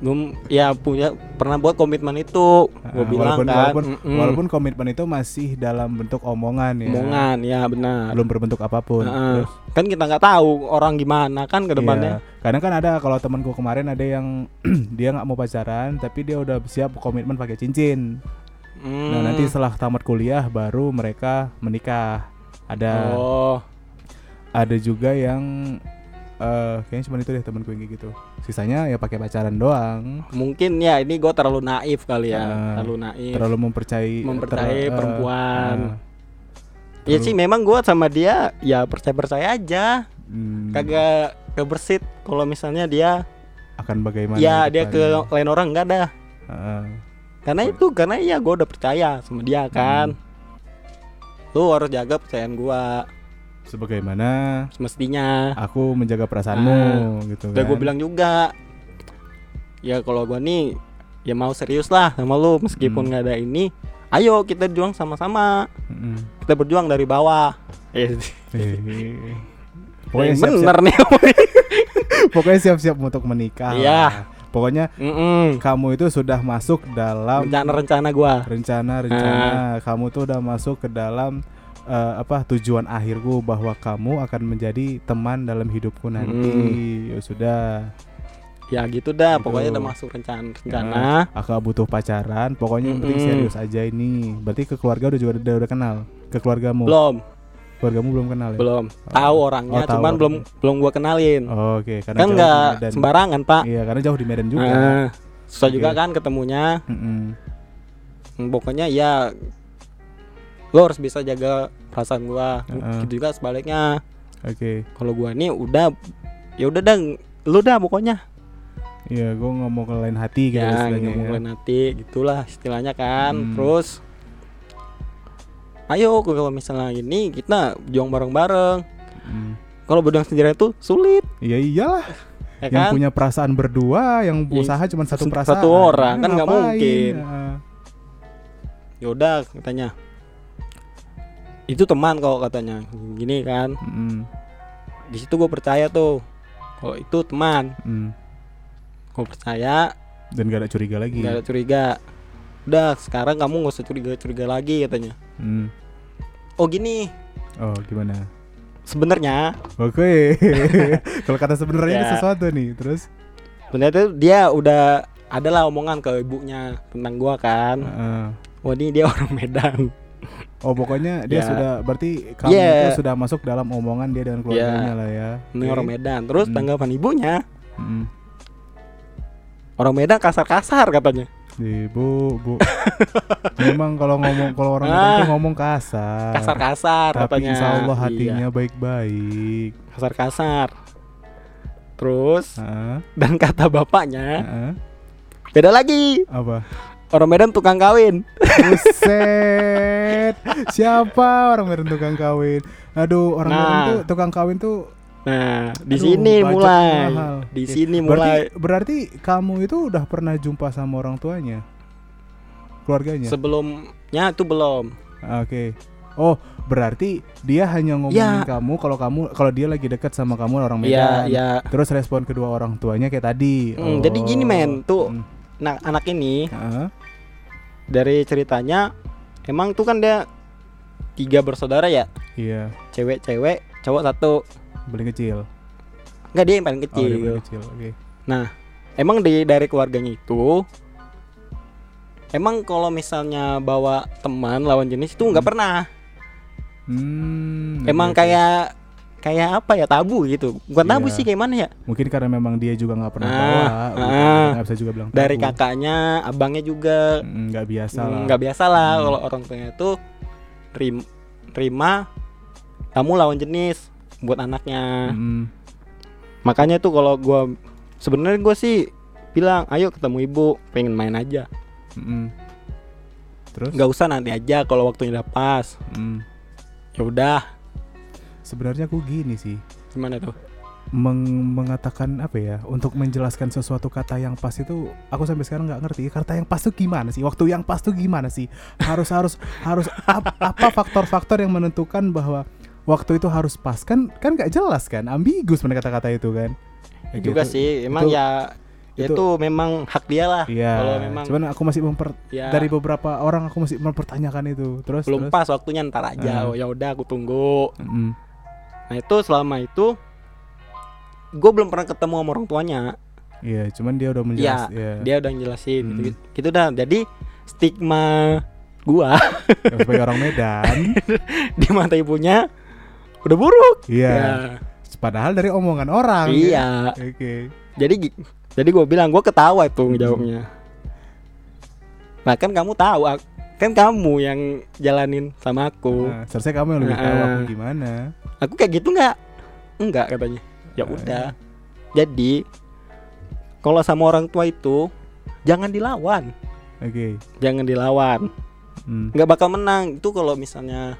S2: belum ya punya pernah buat komitmen itu gue
S1: Ah,
S2: bilang
S1: walaupun,
S2: kan
S1: walaupun,
S2: mm-mm.
S1: walaupun komitmen itu masih dalam bentuk omongan ya.
S2: omongan ya benar
S1: Belum berbentuk apa pun.
S2: Heeh.
S1: Terus,
S2: kan kita nggak tahu orang gimana kan ke depannya
S1: Iya. Kadang kan ada kalau temanku kemarin ada yang <clears throat> dia nggak mau pacaran tapi dia udah siap komitmen pakai cincin.
S2: Hmm.
S1: Nah nanti setelah tamat kuliah baru mereka menikah. ada
S2: oh.
S1: ada juga yang uh, kayaknya cuma itu deh temen gue gitu. Sisanya ya pakai pacaran doang.
S2: Mungkin ya ini gue terlalu naif kali ya.
S1: Ah,
S2: terlalu naif.
S1: terlalu mempercayai
S2: Mempercayai
S1: ter- eh,
S2: perempuan.
S1: ah,
S2: ya
S1: terlalu-
S2: sih memang gue sama dia ya percaya percaya aja.
S1: Hmm,
S2: kagak kebersit kalau misalnya dia
S1: akan bagaimana
S2: ya dia ke lain orang enggak dah.
S1: Ah,
S2: karena itu karena ya gue udah percaya sama dia kan. Lu harus jaga percayaan gue
S1: sebagaimana
S2: semestinya.
S1: aku menjaga perasaanmu gitu
S2: udah
S1: kan.
S2: gue bilang juga ya kalau gue nih ya mau serius lah sama lu. Meskipun
S1: Hmm.
S2: nggak ada ini ayo kita juang sama-sama.
S1: Mm-mm.
S2: kita berjuang dari bawah. Eh,
S1: Eh,
S2: pokoknya
S1: pokoknya siap-siap.
S2: bener nih <laughs>
S1: pokoknya siap-siap untuk menikah
S2: Iya.
S1: Pokoknya
S2: Mm-mm.
S1: kamu itu sudah masuk dalam
S2: rencana-rencana gue
S1: rencana rencana. Kamu tuh udah masuk ke dalam eh, apa tujuan akhirku bahwa kamu akan menjadi teman dalam hidupku nanti. Ya sudah.
S2: Ya gitu dah
S1: Gitu.
S2: pokoknya udah masuk rencana rencana.
S1: Nah, aku butuh pacaran pokoknya yang penting serius aja ini. Berarti ke keluarga udah juga udah, udah kenal? Ke keluargamu?
S2: Belum
S1: keluargamu belum kenal ya?
S2: Belum. Tahu orangnya
S1: Oh, tahu.
S2: cuman belum
S1: orangnya.
S2: belum gua kenalin.
S1: Oh, oke. Karena
S2: kan nggak sembarangan pak.
S1: Iya karena jauh di Medan juga.
S2: Nah, susah
S1: Oke.
S2: juga kan ketemunya.
S1: Mm-mm.
S2: Hmm, pokoknya ya lo harus bisa jaga perasaan gua.
S1: Heeh.
S2: gitu juga sebaliknya.
S1: Oke.
S2: Kalau gua nih udah ya udah dah lu dah pokoknya.
S1: Iya gue nggak mau ke lain hati gitu
S2: ya
S1: istilahnya ya.
S2: ngomongin nanti gitulah istilahnya kan.
S1: Hmm.
S2: terus ayo kalau misalnya ini kita juang bareng-bareng.
S1: Mm.
S2: kalau berjuang sendiri itu sulit.
S1: Iya iyalah.
S2: Ya
S1: yang
S2: kan?
S1: punya perasaan berdua yang
S2: Yang
S1: usaha cuma satu
S2: satu
S1: perasaan.
S2: orang,
S1: Ya,
S2: kan nggak mungkin. Ya. Udah katanya. Itu teman kok katanya. Gini kan.
S1: Mm,
S2: di situ gue percaya tuh kalau itu teman.
S1: Mm.
S2: gue percaya.
S1: Dan gak ada curiga lagi.
S2: Nggak ada curiga. Udah sekarang kamu nggak usah curiga curiga lagi katanya.
S1: Mm.
S2: Oh gini
S1: oh gimana
S2: sebenarnya
S1: oke <laughs> kalau kata sebenarnya ini
S2: Ya.
S1: sesuatu nih terus
S2: sebenarnya tuh dia udah adalah omongan ke ibunya tentang gua kan
S1: heeh.
S2: wah ini dia <laughs> orang Medan
S1: oh pokoknya dia
S2: Ya.
S1: sudah berarti kamu
S2: Yeah.
S1: itu sudah masuk dalam omongan dia dengan keluarganya lah ya
S2: ini
S1: Oke.
S2: orang Medan terus
S1: Hmm.
S2: tanggapan ibunya
S1: Mm.
S2: orang Medan kasar-kasar katanya
S1: Di, bu bu. <laughs> Memang kalau ngomong kalau orang Medan
S2: Ah.
S1: tuh ngomong kasar.
S2: Kasar-kasar
S1: tapi
S2: katanya.
S1: insya Allah
S2: Iya,
S1: hatinya baik-baik.
S2: Kasar-kasar. Terus
S1: Heeh,
S2: dan kata bapaknya
S1: heeh.
S2: beda lagi.
S1: Apa?
S2: Orang Medan tukang kawin.
S1: Buset. Siapa orang Medan tukang kawin? Aduh orang Medan
S2: Nah.
S1: tuh tukang kawin tuh
S2: nah di
S1: Aduh,
S2: sini mulai.
S1: mahal.
S2: di sini
S1: berarti,
S2: mulai.
S1: berarti kamu itu udah pernah jumpa sama orang tuanya? Keluarganya?
S2: Sebelumnya itu belum.
S1: Oke. Oh berarti dia hanya ngomongin
S2: Ya.
S1: kamu Kalau kamu kalau dia lagi dekat sama kamu orang
S2: Iya
S1: Medan.
S2: ya.
S1: Terus respon kedua orang tuanya kayak tadi.
S2: Hmm, jadi gini, men, tuh.
S1: Mm.
S2: nah anak ini
S1: Heeh.
S2: dari ceritanya emang tuh kan dia tiga bersaudara ya?
S1: Iya.
S2: Cewek-cewek cowok satu
S1: paling kecil
S2: nggak dia yang paling
S1: Oh
S2: kecil
S1: dia paling kecil Oke
S2: emang di dari keluarganya itu emang kalau misalnya bawa teman lawan jenis itu nggak
S1: Hmm.
S2: pernah
S1: Hmm,
S2: emang
S1: oke.
S2: kayak kayak apa ya tabu gitu bukan tabu
S1: Iya.
S2: sih kayak mana ya
S1: Mungkin karena memang dia juga nggak pernah
S2: Ah,
S1: bawa,
S2: ah.
S1: nggak bisa juga bilang
S2: dari
S1: tabu.
S2: kakaknya abangnya juga
S1: Mm, nggak biasa lah.
S2: Hmm, nggak biasa lah
S1: Hmm.
S2: kalau orang tuanya itu rim- terima kamu lawan jenis buat anaknya.
S1: Mm,
S2: makanya tuh kalau gua sebenarnya gue sih bilang ayo ketemu ibu pengen main aja.
S1: Mm. Terus?
S2: nggak usah nanti aja kalau waktunya udah pas.
S1: Mm.
S2: ya udah.
S1: Sebenarnya aku gini sih,
S2: gimana tuh?
S1: Meng- mengatakan apa ya, untuk menjelaskan sesuatu kata yang pas itu, aku sampai sekarang nggak ngerti. Kata yang pas tuh gimana sih, waktu yang pas tuh gimana sih, harus harus harus ap- apa faktor-faktor yang menentukan bahwa waktu itu harus pas kan kan nggak jelas kan, ambigus mana kata-kata itu kan. Ya
S2: juga
S1: gitu.
S2: sih emang
S1: itu-
S2: ya ya
S1: itu-
S2: itu memang hak dia lah
S1: Iya.
S2: kalau memang
S1: Cuman aku masih memper
S2: ya
S1: dari beberapa orang aku masih mempertanyakan itu. Terus
S2: belum
S1: terus.
S2: pas waktunya ntar aja oh ya udah aku tunggu nah itu selama itu gue belum pernah ketemu sama orang tuanya
S1: Iya, cuman dia udah menjelas.
S2: Iya,
S1: Iya.
S2: dia udah ngejelasin
S1: Hmm.
S2: gitu, gitu dah jadi stigma gua
S1: Ya, sebagai orang Medan. <laughs>
S2: di mata ibunya udah buruk.
S1: Iya.
S2: Ya,
S1: Padahal dari omongan orang.
S2: iya.
S1: ya. Oke.
S2: Jadi gi- jadi gua bilang gua ketawa itu ngejawabnya. Nah kan kamu tahu kan kamu yang jalanin sama aku.
S1: Nah, seharusnya kamu yang lebih tahu
S2: Heeh.
S1: aku gimana.
S2: Aku kayak gitu nggak? Enggak katanya. Ya
S1: Nah.
S2: udah. Jadi kalau sama orang tua itu jangan dilawan,
S1: Oke.
S2: jangan dilawan.
S1: Hmm.
S2: nggak bakal menang itu kalau misalnya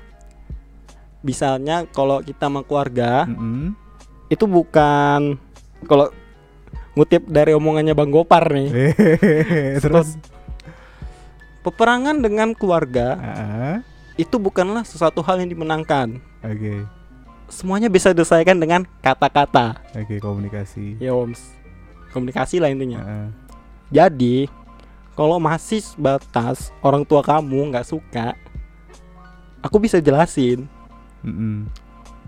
S2: misalnya kalau kita sama keluarga
S1: Mm-mm.
S2: itu bukan kalau ngutip dari omongannya Bang Gopar nih <laughs>
S1: Terus.
S2: peperangan dengan keluarga
S1: Ah,
S2: itu bukanlah sesuatu hal yang dimenangkan
S1: Oke.
S2: semuanya bisa diselesaikan dengan kata-kata
S1: Oke komunikasi.
S2: ya Oms komunikasi lah intinya
S1: Ah,
S2: jadi kalau masih batas orang tua kamu nggak suka aku bisa jelasin
S1: mm-mm.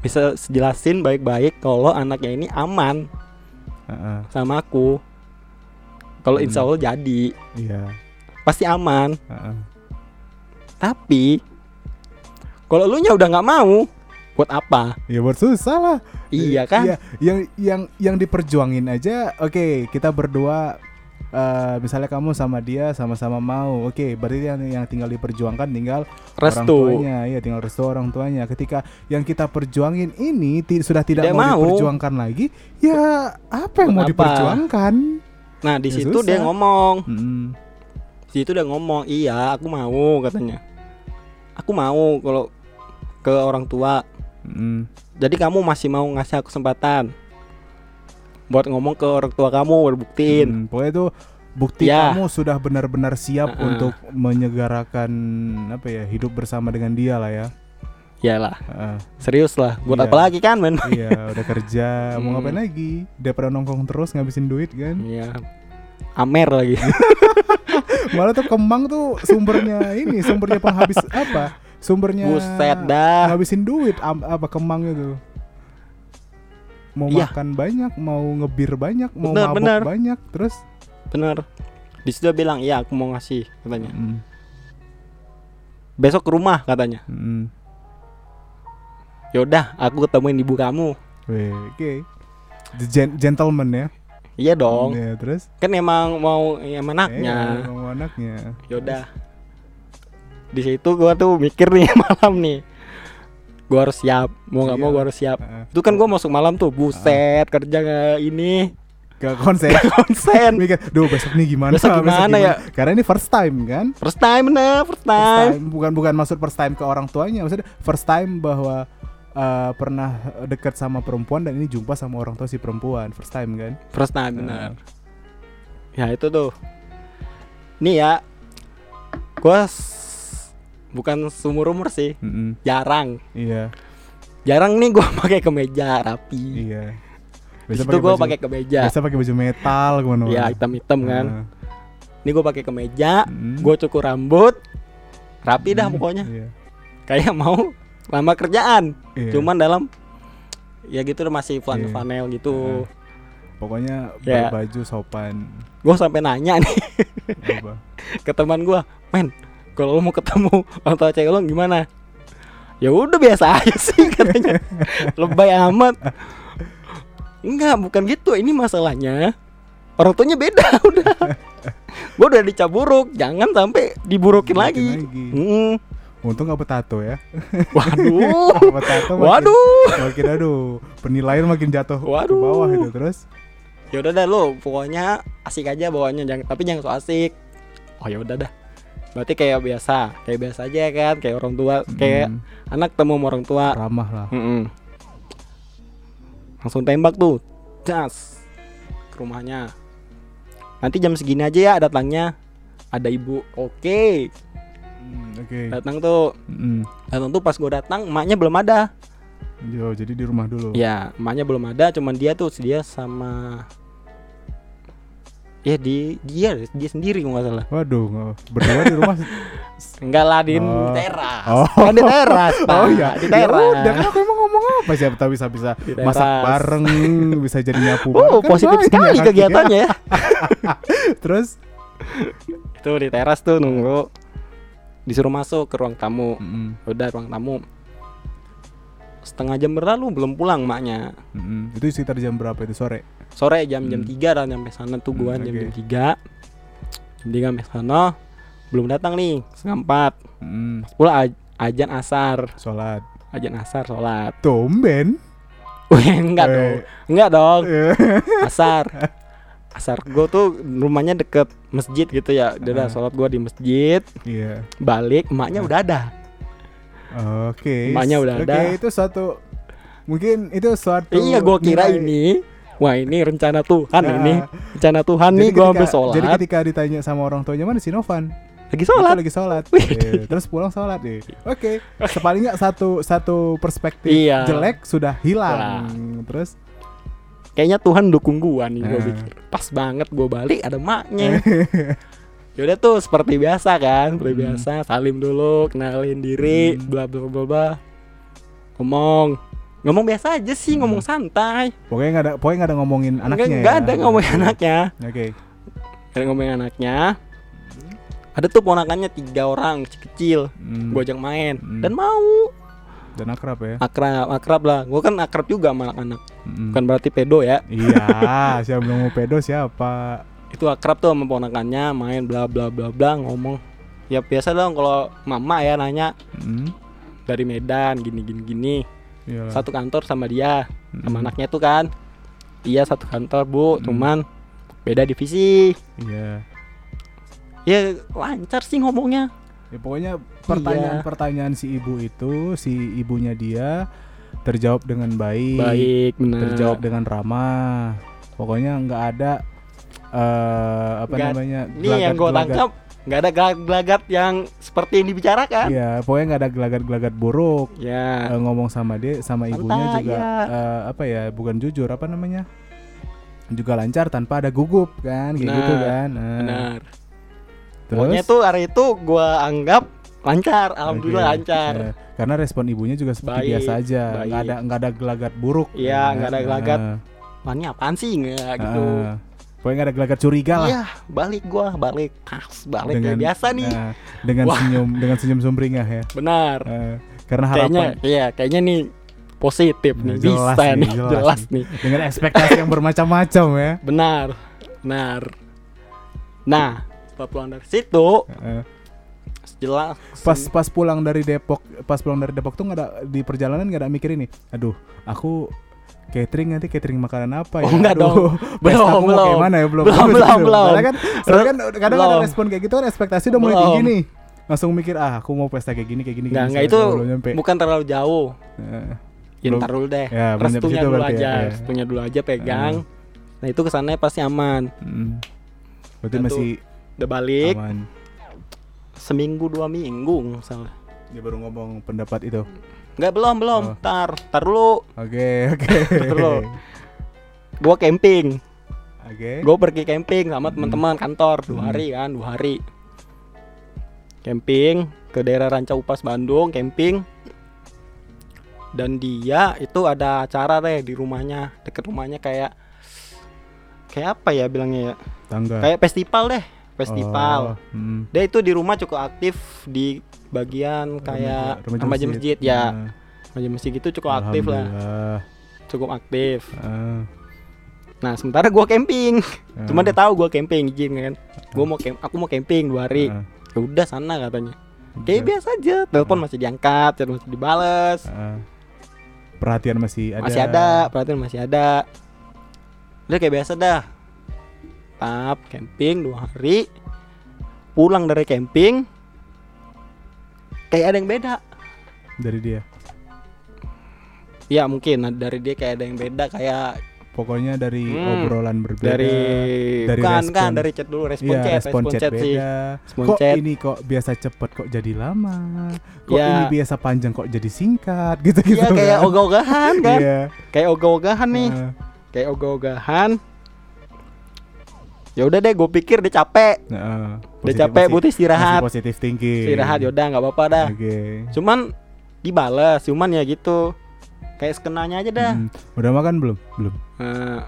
S2: bisa jelasin baik-baik kalau anaknya ini aman
S1: ah,
S2: sama aku. Kalau
S1: Hmm.
S2: insya Allah jadi
S1: Iya.
S2: pasti aman.
S1: Ah.
S2: Tapi kalau lu nya udah nggak mau, buat apa?
S1: Ya buat susah lah.
S2: Iya kan?
S1: Iya, yang yang yang diperjuangin aja. Oke, kita berdua eh, misalnya kamu sama dia sama-sama mau. Oke, berarti yang yang tinggal diperjuangkan tinggal orang
S2: Restu.
S1: tuanya. Iya, tinggal restu orang tuanya. Ketika yang kita perjuangin ini ti- sudah tidak
S2: Tidak
S1: mau,
S2: mau.
S1: diperjuangkan lagi, ya apa yang mau
S2: apa?
S1: diperjuangkan?
S2: Nah di
S1: Ya
S2: situ dia
S1: susah.
S2: ngomong,
S1: Mm-mm.
S2: di situ dia ngomong, iya aku mau katanya. Aku mau kalau ke orang tua.
S1: Mm-mm.
S2: Jadi kamu masih mau ngasih aku kesempatan buat ngomong ke orang tua kamu, buat buktiin.
S1: Mm, pokoknya itu bukti
S2: Ya.
S1: kamu sudah benar-benar siap
S2: Uh-uh.
S1: untuk menyegarakan apa ya hidup bersama dengan dia lah ya.
S2: Iyalah,
S1: Heeh.
S2: serius lah. Buat
S1: Iya.
S2: apa lagi kan, men? <laughs>
S1: iya, udah kerja, mau
S2: Hmm.
S1: ngapain lagi? Daripada nongkrong terus ngabisin duit kan.
S2: Iya. Amer lagi. <laughs>
S1: Malah tuh kembang tuh sumbernya ini, sumbernya penghabis apa? Sumbernya
S2: Buset dah.
S1: ngabisin duit am- apa kembang itu. Mau
S2: Iya.
S1: makan banyak, mau ngebir banyak, mau
S2: Bener,
S1: mabok
S2: bener.
S1: banyak, terus
S2: Bener. Di situ bilang, "Iya, aku mau ngasih," katanya.
S1: Mm,
S2: Besok ke rumah katanya.
S1: mm.
S2: Ya udah, aku ketemuin ibu kamu.
S1: Oke. The gen- gentleman ya.
S2: Iya dong.
S1: Iya, terus
S2: Kan emang mau yang
S1: Iya,
S2: anaknya.
S1: mau anaknya.
S2: Ya udah. Di situ gua tuh mikir nih <laughs> malam nih. Gua harus siap. Mau nggak mau gua harus siap. Itu kan gua masuk malam tuh, buset, kerja nggak ini
S1: Gak konsen.
S2: konsen. <laughs>
S1: Mikir, duh besok nih gimana?
S2: Besok gimana ya?
S1: Karena ini first time kan?
S2: First time bener, first
S1: First
S2: time.
S1: time bukan bukan maksud first time ke orang tuanya, maksudnya first time bahwa uh, pernah dekat sama perempuan dan ini jumpa sama orang tua si perempuan, first time kan?
S2: First time bener. Ya itu tuh. Nih ya. Gua s- bukan sumur umur sih,
S1: Mm-mm.
S2: jarang.
S1: Iya,
S2: Jarang nih gua <laughs> pakai kemeja rapi.
S1: iya.
S2: Di situ gua pakai kemeja.
S1: biasa pakai baju metal ke mana
S2: Ya hitam-hitam kan.
S1: Nah,
S2: Ini gue pakai kemeja,
S1: mm.
S2: gue cukur rambut, rapi dah
S1: Mm,
S2: pokoknya.
S1: Iya.
S2: Kayak mau lama kerjaan.
S1: iya.
S2: Cuman dalam ya gitu masih flan
S1: Iya.
S2: flanel gitu.
S1: pokoknya
S2: Ya.
S1: berbaju sopan.
S2: Gue sampai nanya nih <laughs> ke teman gue, men, kalau lo mau ketemu orang tua cewek lo gimana? Ya udah biasa aja sih <laughs> katanya. Lebay amat. Enggak, bukan gitu. Ini masalahnya orang tuanya beda <laughs> udah. gue udah dicap buruk, jangan sampai diburukin lagi.
S1: Lagi.
S2: Mm.
S1: Untung gak petato ya.
S2: Waduh. <laughs>
S1: Petato makin,
S2: Waduh.
S1: makin aduh, penilaian makin jatuh ke
S2: Waduh.
S1: bawah itu terus.
S2: Ya udah dah lo, pokoknya asik aja bawanya jangan tapi jangan so asik. Oh ya udah dah. Berarti kayak biasa, kayak biasa aja kan, kayak orang tua, kayak
S1: Mm,
S2: anak temu sama orang tua.
S1: ramah lah.
S2: Mm-mm. Langsung tembak tuh. Jas. Ke rumahnya. Nanti jam segini aja ya datangnya. Ada ibu. Oke.
S1: Mm, Oke.
S2: Datang tuh.
S1: Mm.
S2: Datang tuh pas gue datang emaknya belum ada.
S1: Yo, jadi di rumah dulu.
S2: Ya, emaknya belum ada, cuman dia tuh dia sama Ya di dia dia sendiri nggak salah.
S1: Waduh, nggak- berdua di rumah.
S2: Enggak <laughs> lah di
S1: Oh.
S2: teras.
S1: Oh.
S2: Kan di teras, <laughs> Pak.
S1: oh iya,
S2: di
S1: Ya
S2: teras.
S1: udah, kan aku emang ngomong apa siapa tahu bisa bisa masak bareng, bisa jadi nyapu.
S2: Oh,
S1: kan
S2: positif sekali kegiatannya ya. <laughs>
S1: Terus
S2: Itu di teras tuh nunggu. disuruh masuk ke ruang tamu
S1: Mm-mm.
S2: udah ruang tamu setengah jam berlalu belum pulang maknya
S1: Mm-mm. Itu sekitar jam berapa itu sore?
S2: Sore jam jam
S1: Hmm.
S2: tiga lah nyampe sana tuh gua
S1: Hmm,
S2: jam jam tiga jam tiga sampai sana belum datang nih setengah empat
S1: Mm.
S2: pula aj- ajan asar
S1: Sholat.
S2: ajan asar sholat
S1: Tumben.
S2: Wih, enggak
S1: Eh.
S2: dong enggak dong <laughs>
S1: Eh.
S2: asar asar gue tuh rumahnya deket masjid gitu ya udah dah,
S1: Ah.
S2: sholat gue di masjid
S1: Iya.
S2: balik emaknya udah ada
S1: Oke.
S2: Emaknya udah
S1: Oke,
S2: ada.
S1: itu suatu mungkin itu suatu
S2: iya gue kira
S1: nilai-
S2: ini wah ini rencana Tuhan
S1: Nah,
S2: ini rencana Tuhan nih gue ambil sholat
S1: Jadi ketika ditanya sama orang tuanya mana si Novan?
S2: lagi sholat
S1: lagi sholat. Iya, Terus pulang sholat deh. Oke. <laughs> Nggak satu satu perspektif
S2: Iya.
S1: jelek sudah hilang. Terus
S2: kayaknya Tuhan dukung gua nih gue
S1: Nah.
S2: pikir pas banget gue balik ada maknya <laughs> Yaudah tuh seperti biasa kan, seperti
S1: Hmm.
S2: biasa salim dulu, kenalin diri,
S1: Hmm.
S2: bla bla bla bla. Ngomong, ngomong biasa aja sih, ngomong santai.
S1: pokoknya nggak ada pokoknya nggak ada ngomongin anaknya.
S2: nggak
S1: ya?
S2: ada ngomongin anaknya,
S1: Oke.
S2: ada ngomongin anaknya. Ada tuh ponakannya tiga orang kecil,
S1: Hmm.
S2: gue ajak main
S1: Hmm.
S2: dan mau
S1: Dan akrab ya.
S2: akrab akrab lah. Gue kan akrab juga sama anak-anak,
S1: Mm-mm.
S2: bukan berarti pedo ya.
S1: Iya, <laughs> siapa bilang mau pedo siapa?
S2: itu akrab tuh sama ponakannya main bla bla bla bla ngomong ya biasa dong kalau mama ya nanya
S1: Mm.
S2: dari Medan gini gini gini
S1: Iyalah.
S2: satu kantor sama dia sama
S1: Mm-mm.
S2: anaknya tuh kan iya satu kantor bu
S1: Mm.
S2: cuman beda divisi
S1: Iya.
S2: ya lancar sih ngomongnya
S1: Ya pokoknya pertanyaan-pertanyaan si ibu itu, si ibunya dia terjawab dengan baik,
S2: baik benar
S1: terjawab dengan ramah. Pokoknya nggak ada eh apa
S2: Nggak-
S1: namanya?
S2: ini yang gue tangkap nggak ada gelagat yang seperti yang dibicarakan
S1: Iya, pokoknya nggak ada gelagat-gelagat buruk.
S2: ya
S1: Eh, ngomong sama dia, sama ibunya juga
S2: ya.
S1: eh, apa ya? Bukan jujur, apa namanya? Juga lancar tanpa ada gugup kan, kayak
S2: Benar,
S1: gitu kan. Nah,
S2: benar
S1: Terus
S2: pokoknya tuh hari itu gue anggap lancar alhamdulillah
S1: Oke,
S2: lancar
S1: ya. Karena respon ibunya juga seperti
S2: Baik,
S1: biasa aja, nggak ada nggak ada gelagat buruk.
S2: Iya,
S1: kan.
S2: nggak ada gelagat.
S1: Nah,
S2: wah ini apaan sih nggak gitu
S1: ah. Pokoknya nggak ada gelagat curiga lah.
S2: Iya, balik gua, balik khas, balik
S1: Dengan-
S2: kayak biasa nih.
S1: Nah, dengan
S2: Wah.
S1: senyum dengan senyum sumringah ya.
S2: Benar.
S1: Eh, karena
S2: Kayaknya
S1: harapan
S2: iya, kayaknya nih positif nih,
S1: Jelas
S2: bisa
S1: nih,
S2: nih,
S1: jelas
S2: jelas, nih.
S1: dengan ekspektasi yang bermacam-macam ya.
S2: Benar. Benar. Nah, setelah pulang dari situ,
S1: Eh,
S2: jelas
S1: pas pas pulang dari Depok, pas pulang dari Depok tuh nggak ada di perjalanan nggak ada mikir ini. Aduh, aku catering nanti catering makanan apa ya?
S2: Oh, enggak
S1: Aduh,
S2: dong. <laughs>
S1: pesta
S2: Belum,
S1: kayak
S2: belum.
S1: mana ya? Belum,
S2: Belum, belum, belum.
S1: Soalnya kan, soalnya kan kadang ada
S2: Belum.
S1: respon kayak gitu kan ekspektasi udah mulai tinggi nih. Langsung mikir ah aku mau pesta kayak gini kayak gini.
S2: Enggak,
S1: gini,
S2: enggak itu bukan terlalu jauh.
S1: Eh,
S2: Ya, ntar dulu deh.
S1: ya,
S2: Restunya dulu
S1: berarti
S2: aja,
S1: ya, ya.
S2: restunya dulu aja pegang. Nah, itu kesannya pasti aman.
S1: mm. Berarti
S2: Nah,
S1: masih
S2: Udah balik
S1: aman.
S2: seminggu dua minggu misalnya.
S1: Dia baru ngomong pendapat itu.
S2: Enggak belum belum.
S1: Oh.
S2: Tar, tar dulu.
S1: Oke, oke. <laughs>
S2: Dulu. Gua camping.
S1: Oke.
S2: Gue pergi camping sama
S1: Hmm.
S2: teman-teman kantor dua
S1: Hmm.
S2: hari kan, dua hari. Camping ke daerah Ranca Upas Bandung, camping. Dan dia itu ada acara deh di rumahnya, deket rumahnya kayak kayak apa ya bilangnya ya?
S1: Tangga.
S2: Kayak festival deh, festival.
S1: Oh, mm.
S2: Dia itu di rumah cukup aktif di bagian kayak remaja masjid, ya.
S1: Nah,
S2: Remaja masjid itu cukup aktif lah, cukup aktif.
S1: Ah,
S2: Nah, sementara gua camping.
S1: ah,
S2: Cuma dia tahu gua camping izin kan. Gua mau camp, aku mau camping dua hari.
S1: ah,
S2: Ya udah sana katanya. Kayak biasa aja. Telepon masih diangkat, chat masih dibales.
S1: Ah. perhatian masih ada.
S2: Masih ada, perhatian masih ada. Udah kayak biasa dah. Tap camping dua hari. Pulang dari camping kayak ada yang beda.
S1: dari dia.
S2: Ya mungkin dari dia kayak ada yang beda kayak
S1: Pokoknya dari
S2: Hmm,
S1: obrolan berbeda.
S2: dari,
S1: dari
S2: bukan kan
S1: respon.
S2: dari chat dulu respon
S1: Iya,
S2: chat,
S1: respon chat,
S2: sih.
S1: beda.
S2: Respon
S1: kok
S2: chat.
S1: ini kok biasa cepet kok jadi lama. Kok
S2: Ya.
S1: ini biasa panjang kok jadi singkat <laughs> gitu-gitu.
S2: Iya kayak
S1: kan.
S2: ogah-ogahan kan.
S1: Iya.
S2: Kayak ogah-ogahan nih.
S1: Ah,
S2: kayak ogah-ogahan ya udah deh gue pikir dia capek
S1: nah,
S2: dia capek butuh istirahat
S1: positif tinggi.
S2: istirahat yaudah nggak apa-apa dah
S1: Oke.
S2: cuman dibales cuman ya gitu kayak skenanya aja dah
S1: Mm. Udah makan belum? Belum.
S2: Eh,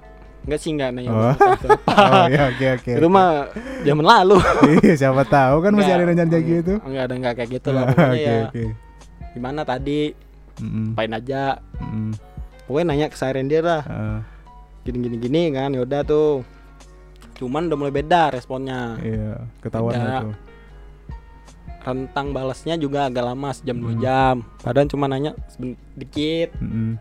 S2: Enggak sih enggak nanya
S1: Oh. <laughs> Oh ya oke oke.
S2: Itu mah zaman lalu.
S1: Iya siapa tahu kan masih ada yang kayak gitu.
S2: Enggak ada enggak kayak gitu lah <laughs> pokoknya ya.
S1: oke.
S2: Gimana tadi?
S1: Mm-mm.
S2: Apain aja?
S1: Mm-mm.
S2: Pokoknya nanya keseharian dia lah.
S1: Ah,
S2: Gini gini gini kan yaudah tuh. Cuman udah mulai beda responnya.
S1: Iya ketahuan
S2: Beda.
S1: tuh.
S2: Rentang balasnya juga agak lama sejam dua
S1: Hmm.
S2: jam. Padahal cuma nanya seben- dikit.
S1: Mm-mm.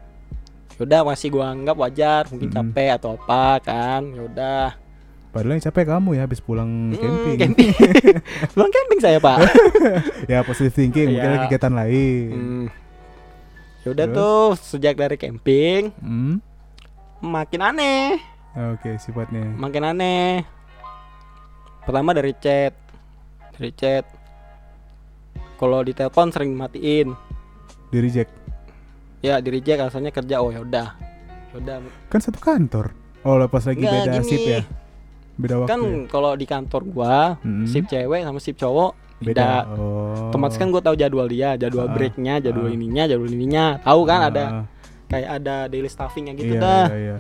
S2: Yaudah masih gua anggap wajar, mungkin
S1: Mm-mm.
S2: capek atau apa kan. Yaudah.
S1: Padahal yang capek kamu ya habis pulang
S2: Hmm,
S1: camping.
S2: camping. <laughs> Belum camping saya, Pak. <laughs>
S1: ya positive thinking mungkin
S2: Iya.
S1: ada kegiatan lain.
S2: Hmm. Yaudah
S1: Terus?
S2: tuh sejak dari camping
S1: Hmm.
S2: makin aneh,
S1: Oke sifatnya.
S2: makin aneh. Pertama dari chat, dari chat. Kalau di telepon sering matiin,
S1: Di reject.
S2: ya di reject alasannya kerja. Oh yaudah, yaudah.
S1: Kan satu kantor. Oh lepas lagi
S2: Nggak,
S1: beda
S2: gini.
S1: shift ya. Beda waktu.
S2: Kan
S1: ya?
S2: kalau di kantor gua,
S1: Mm-mm.
S2: shift cewek sama shift cowok
S1: beda.
S2: beda.
S1: Oh.
S2: Otomatis kan gue tahu jadwal dia, jadwal
S1: Ah,
S2: breaknya, jadwal
S1: ah.
S2: ininya, jadwal ininya. Tahu kan ada
S1: Ah,
S2: kayak ada daily staffingnya gitu
S1: iya,
S2: dah.
S1: Iya, iya.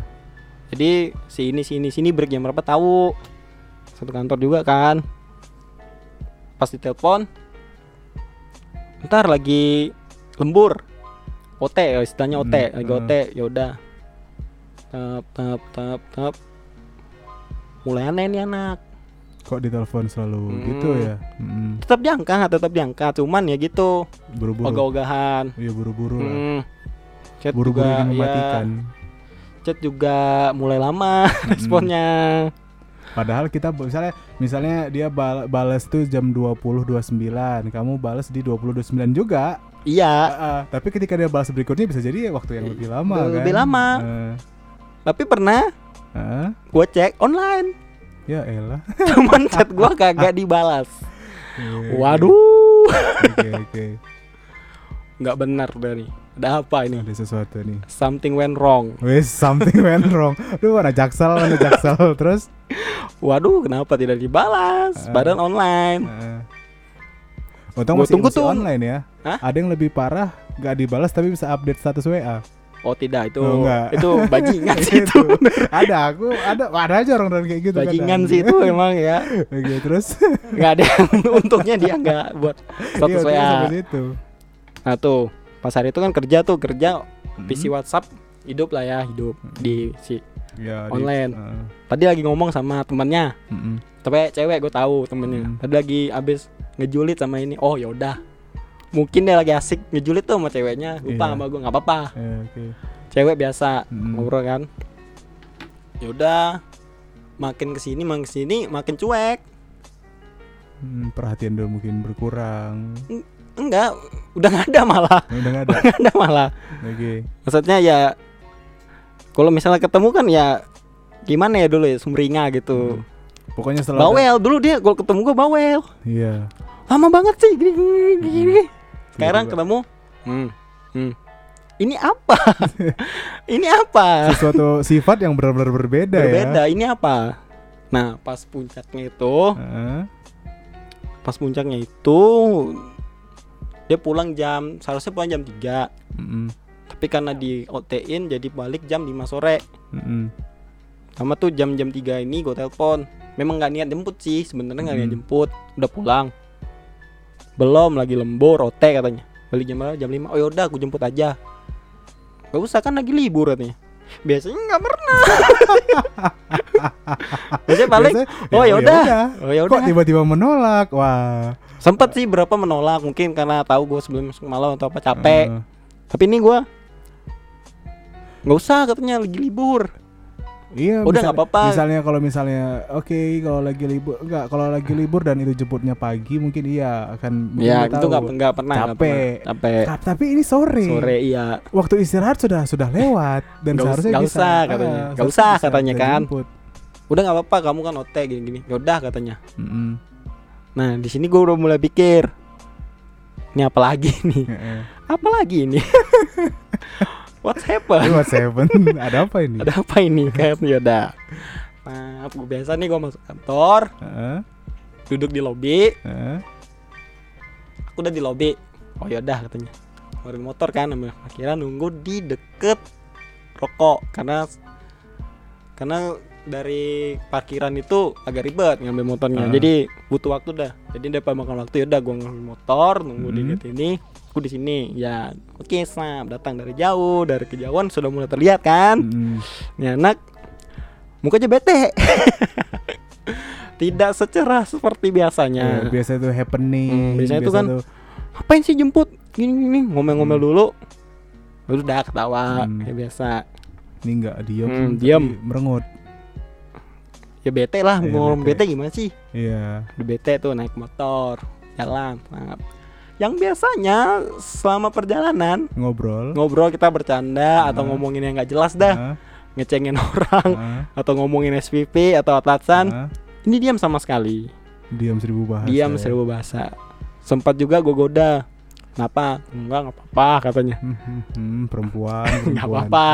S2: Jadi si ini sini sini break jam berapa tahu. Satu kantor juga kan. Pas ditelepon Ntar lagi lembur. OT ya istilahnya OT,
S1: Hmm,
S2: lagi
S1: eh.
S2: OT. Ya udah. Tap tap tap tap. Mulai aneh nih anak.
S1: Kok ditelepon selalu
S2: Hmm.
S1: gitu ya? Mm,
S2: Tetap diangkat, tetap diangkat. Cuman ya gitu,
S1: Buru-buru.
S2: ogah-ogahan.
S1: Iya buru-buru lah.
S2: Hmm. Chat
S1: Buru-buru
S2: juga,
S1: ingin
S2: ya, chat juga mulai lama <laughs> responnya.
S1: Padahal kita misalnya misalnya dia bal- balas tuh jam 20.29, kamu balas di 20.29 juga.
S2: Iya,
S1: Ah, ah. tapi ketika dia balas berikutnya bisa jadi waktu yang lebih lama kan.
S2: Lebih lama.
S1: Eh,
S2: tapi pernah
S1: ah,
S2: gue cek online,
S1: ya elah. <laughs>
S2: cuman chat gua kagak dibalas.
S1: Iya,
S2: Waduh,
S1: Oke oke.
S2: nggak benar nih. Ada apa ini?
S1: Ada sesuatu nih.
S2: Something went wrong.
S1: Wes something went wrong. Duh mana jaksel, mana jaksel <laughs> terus.
S2: Waduh, kenapa tidak dibalas?
S1: Ah.
S2: Badan online.
S1: eh. Untung masih,
S2: tunggu
S1: masih
S2: tuh.
S1: online ya.
S2: Hah?
S1: Ada yang lebih parah, gak dibalas tapi bisa update status WA.
S2: Oh tidak, itu
S1: Oh, enggak.
S2: itu <laughs> bajingan sih itu.
S1: ada aku ada ada aja orang orang kayak gitu
S2: Bajingan
S1: kadang.
S2: sih itu emang ya.
S1: Oke, terus
S2: Nggak ada yang <laughs> untungnya dia nggak buat status
S1: Iya,
S2: WA. Nah tuh pas hari itu kan kerja tuh kerja
S1: Hmm.
S2: PC WhatsApp hidup lah ya hidup di si
S1: Ya, di-
S2: online.
S1: Heeh.
S2: tadi lagi ngomong sama temannya
S1: Mm-mm.
S2: tapi cewek gue tahu temennya
S1: Hmm.
S2: tadi lagi abis ngejulit sama ini oh yaudah mungkin dia lagi asik ngejulit tuh sama ceweknya lupa
S1: Iya.
S2: sama gue nggak apa-apa
S1: Eh, Oke.
S2: cewek biasa
S1: Mm.
S2: ngobrol kan yaudah makin ke sini makin ke sini makin cuek
S1: Hmm, perhatian dia mungkin berkurang.
S2: Enggak udah nggak ada malah
S1: Udah nggak <laughs> ada.
S2: ada malah
S1: Oke.
S2: maksudnya ya kalau misalnya ketemu kan ya gimana ya dulu ya sumringah gitu
S1: Pokoknya setelah ada-
S2: bawel dulu dia kalau ketemu gue bawel
S1: Iya.
S2: lama banget sih gini gini gini, gini. sekarang
S1: Tiba-tiba.
S2: ketemu hmm, hmm. ini apa <laughs> ini apa
S1: sesuatu sifat yang benar-benar berbeda,
S2: berbeda
S1: ya.
S2: ini apa nah pas puncaknya itu
S1: Heeh.
S2: pas puncaknya itu dia pulang jam seharusnya pulang jam 3
S1: Mm-mm.
S2: tapi karena di OT-in jadi balik jam 5 sore.
S1: Mm-mm.
S2: sama tuh jam-jam 3 ini gue telepon. Memang nggak niat jemput sih sebenarnya nggak niat
S1: Hmm.
S2: jemput. Udah pulang. Belum lagi lembur OT katanya. Balik jam berapa? Jam 5 oh yaudah aku jemput aja. Gak usah kan lagi libur katanya. Biasanya nggak pernah. <laughs> Biasanya paling
S1: Biasanya,
S2: oh
S1: ya
S2: yaudah
S1: yaudah.
S2: oh yaudah
S1: Kok tiba-tiba menolak? Wah.
S2: Sempet sih berapa menolak mungkin karena tahu gue sebelum masuk malam atau apa capek
S1: Heeh.
S2: tapi ini gue nggak usah katanya lagi libur
S1: Iya,
S2: Udah, nggak apa-apa.
S1: Misalnya kalau misalnya oke kalau lagi libur enggak kalau lagi libur dan itu jemputnya pagi mungkin iya akan
S2: ya
S1: dia
S2: itu nggak nggak pernah
S1: Capek.
S2: pernah. capek
S1: Ta- Tapi ini sore.
S2: sore iya
S1: Waktu istirahat sudah sudah lewat dan
S2: us-
S1: seharusnya
S2: nggak
S1: bisa.
S2: usah katanya.
S1: ah,
S2: Nggak
S1: seharusnya
S2: usah katanya kan.
S1: jemput.
S2: udah nggak apa-apa kamu kan OT gini-gini yaudah katanya
S1: Mm-mm.
S2: Nah di sini gue udah mulai pikir ini apa lagi <laughs> nih? Apa lagi ini? <laughs> What's happen
S1: What's happen? <laughs> Ada apa ini?
S2: ada apa ini kan? Yaudah nah gue biasa nih gue masuk kantor.
S1: Heeh,
S2: duduk di lobi.
S1: Heeh.
S2: aku udah di lobi. Oh yaudah katanya. Ngeluarin motor kan akhirnya nunggu di deket rokok. Karena karena dari parkiran itu agak ribet ngambil motornya
S1: Ah.
S2: jadi butuh waktu dah jadi daripada makan waktu ya udah gue ngambil motor nunggu di
S1: Hmm.
S2: gate ini aku di sini ya oke snap datang dari jauh dari kejauhan sudah mulai terlihat kan
S1: Mm.
S2: ini anak mukanya bete <laughs> tidak secerah seperti
S1: Ya,
S2: biasanya
S1: biasa itu happening.
S2: Hmm, biasanya itu
S1: biasa
S2: kan ngapain sih jemput gini gini ngomel-ngomel
S1: Hmm.
S2: dulu Baru udah ketawa
S1: Hmm.
S2: kayak biasa
S1: ini enggak diem,
S2: Hmm, diem.
S1: merengut.
S2: Ya bete lah
S1: Iya,
S2: mau
S1: bete.
S2: bete gimana sih
S1: Iya.
S2: di bete tuh naik motor jalan nah, yang biasanya selama perjalanan
S1: Ngobrol.
S2: ngobrol kita bercanda atau
S1: Ah.
S2: ngomongin yang nggak jelas dah
S1: Ah,
S2: ngecengin <laughs> orang
S1: ah,
S2: atau ngomongin SPP atau atasan
S1: ah.
S2: ini diam sama sekali
S1: Diam seribu bahasa.
S2: diam
S1: ya.
S2: seribu bahasa sempat juga gue goda kenapa enggak nggak apa-apa katanya
S1: Hmm, hmm, hmm, perempuan. <laughs>
S2: nggak apa-apa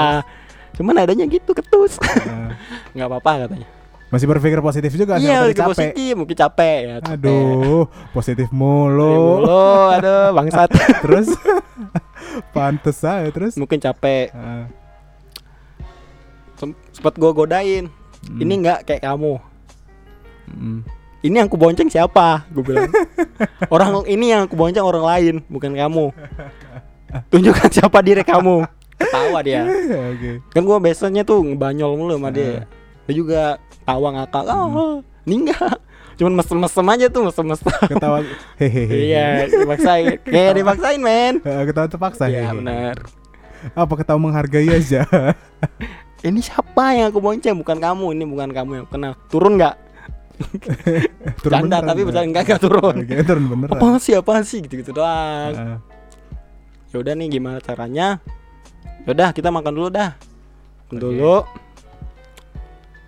S2: cuman adanya gitu ketus
S1: Ah, <laughs>
S2: nggak apa-apa katanya
S1: masih berpikir positif juga
S2: iya
S1: sampai
S2: lagi
S1: capek.
S2: positif mungkin capek ya capek.
S1: Aduh, positif mulu.
S2: mulu, aduh bangsat <laughs>
S1: terus pantes aja terus.
S2: mungkin capek
S1: Ah,
S2: Sem- sempet gue godain
S1: hmm,
S2: ini nggak kayak kamu
S1: hmm.
S2: ini yang aku bonceng siapa gue bilang orang ini yang aku bonceng orang lain bukan kamu tunjukkan siapa diri kamu ketawa dia <laughs>
S1: Oke.
S2: kan gue biasanya tuh ngebanyol mulu sama
S1: Ah.
S2: dia dia juga tawa ngakak. Ah
S1: Hmm.
S2: ini enggak cuman mesem-mesem aja tuh mesem-mesem.
S1: Ketawa hehehe.
S2: iya dipaksain. <laughs> Kayak dipaksain men.
S1: Ketawa terpaksa.
S2: iya
S1: hehehe.
S2: benar
S1: Apa ketawa menghargai aja? <laughs>
S2: ini siapa yang aku bonceng? Bukan kamu ini bukan kamu yang kenal turun nggak? <laughs>
S1: Turun
S2: canda
S1: beneran,
S2: tapi
S1: ya?
S2: betul enggak enggak turun.
S1: Oke, turun beneran.
S2: apa sih apa sih? Gitu gitu doang.
S1: Ah,
S2: ya udah nih gimana caranya? Yaudah kita makan dulu dah. Makan dulu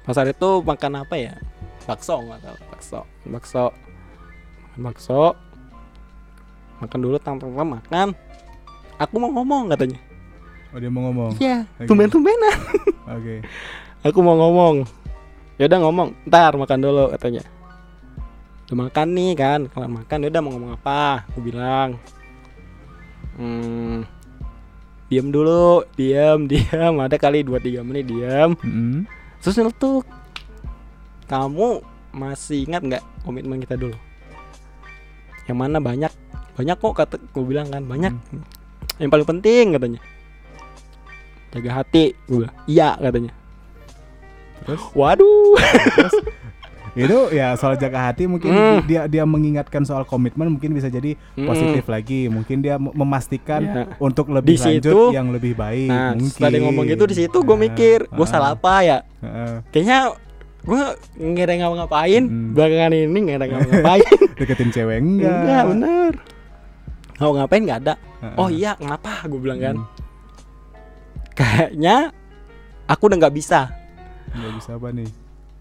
S2: pasar itu makan apa ya? Bakso nggak tahu. Bakso. Bakso. Bakso. Makan dulu tanpa makan. Aku mau ngomong katanya.
S1: Oh dia mau ngomong.
S2: iya
S1: Oke.
S2: tumben tumbenan
S1: Oke.
S2: aku mau ngomong. Ya udah ngomong ntar makan dulu katanya. Udah makan nih kan? Kalau makan ya udah mau ngomong apa? Aku bilang. Hmm, diam dulu diam diam ada kali 2-3 menit diam
S1: Mm-mm.
S2: Terus nyeletuk kamu masih ingat nggak komitmen kita dulu? Yang mana banyak banyak kok kata gue bilang kan banyak. Yang paling penting katanya. Jaga hati gue bilang iya katanya.
S1: Terus?
S2: Waduh <laughs>
S1: itu ya soal jaga hati mungkin
S2: Hmm.
S1: dia dia mengingatkan soal komitmen mungkin bisa jadi
S2: Mm.
S1: positif lagi. Mungkin dia mem- memastikan
S2: Iya.
S1: untuk lebih
S2: Di
S1: lanjut
S2: situ-
S1: yang lebih baik.
S2: Nah,
S1: mungkin.
S2: setelah dia ngomong gitu di situ gue mikir, gue
S1: ah,
S2: salah apa ya?
S1: ah,
S2: Kayaknya gue nggak ada ngapa-ngapain
S1: Hmm.
S2: belakangan ini nggak <laughs> ada ngapa-ngapain.
S1: deketin cewek enggak?
S2: Enggak bener. Mau ngapain nggak ada.
S1: Ah,
S2: Oh iya kenapa? Gue bilang kan.
S1: Hmm.
S2: Kayaknya aku udah nggak bisa,
S1: Nggak bisa apa nih?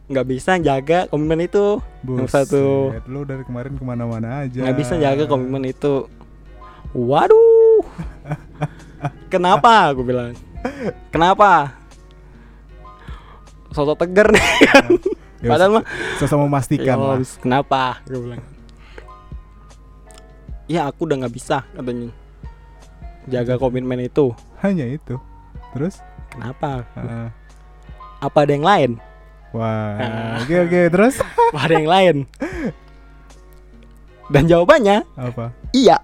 S2: Nggak bisa jaga komitmen itu. Yang satu.
S1: Buset, Lu dari kemarin ke mana-mana aja.
S2: Nggak bisa jaga komitmen itu. Waduh. <laughs> Kenapa? Gue bilang. Kenapa? Sosok tegar nih. <laughs>
S1: Ya,
S2: Padahal mah
S1: sosok memastikan
S2: Ya,
S1: lah.
S2: kenapa? Gue bilang. Ya aku udah nggak bisa katanya. Jaga komitmen itu.
S1: Hanya itu. Terus?
S2: Kenapa?
S1: Ah,
S2: Apa ada yang lain?
S1: Wah.
S2: Ah.
S1: Oke oke. Terus <laughs>
S2: ada yang lain? Dan jawabannya
S1: apa?
S2: iya,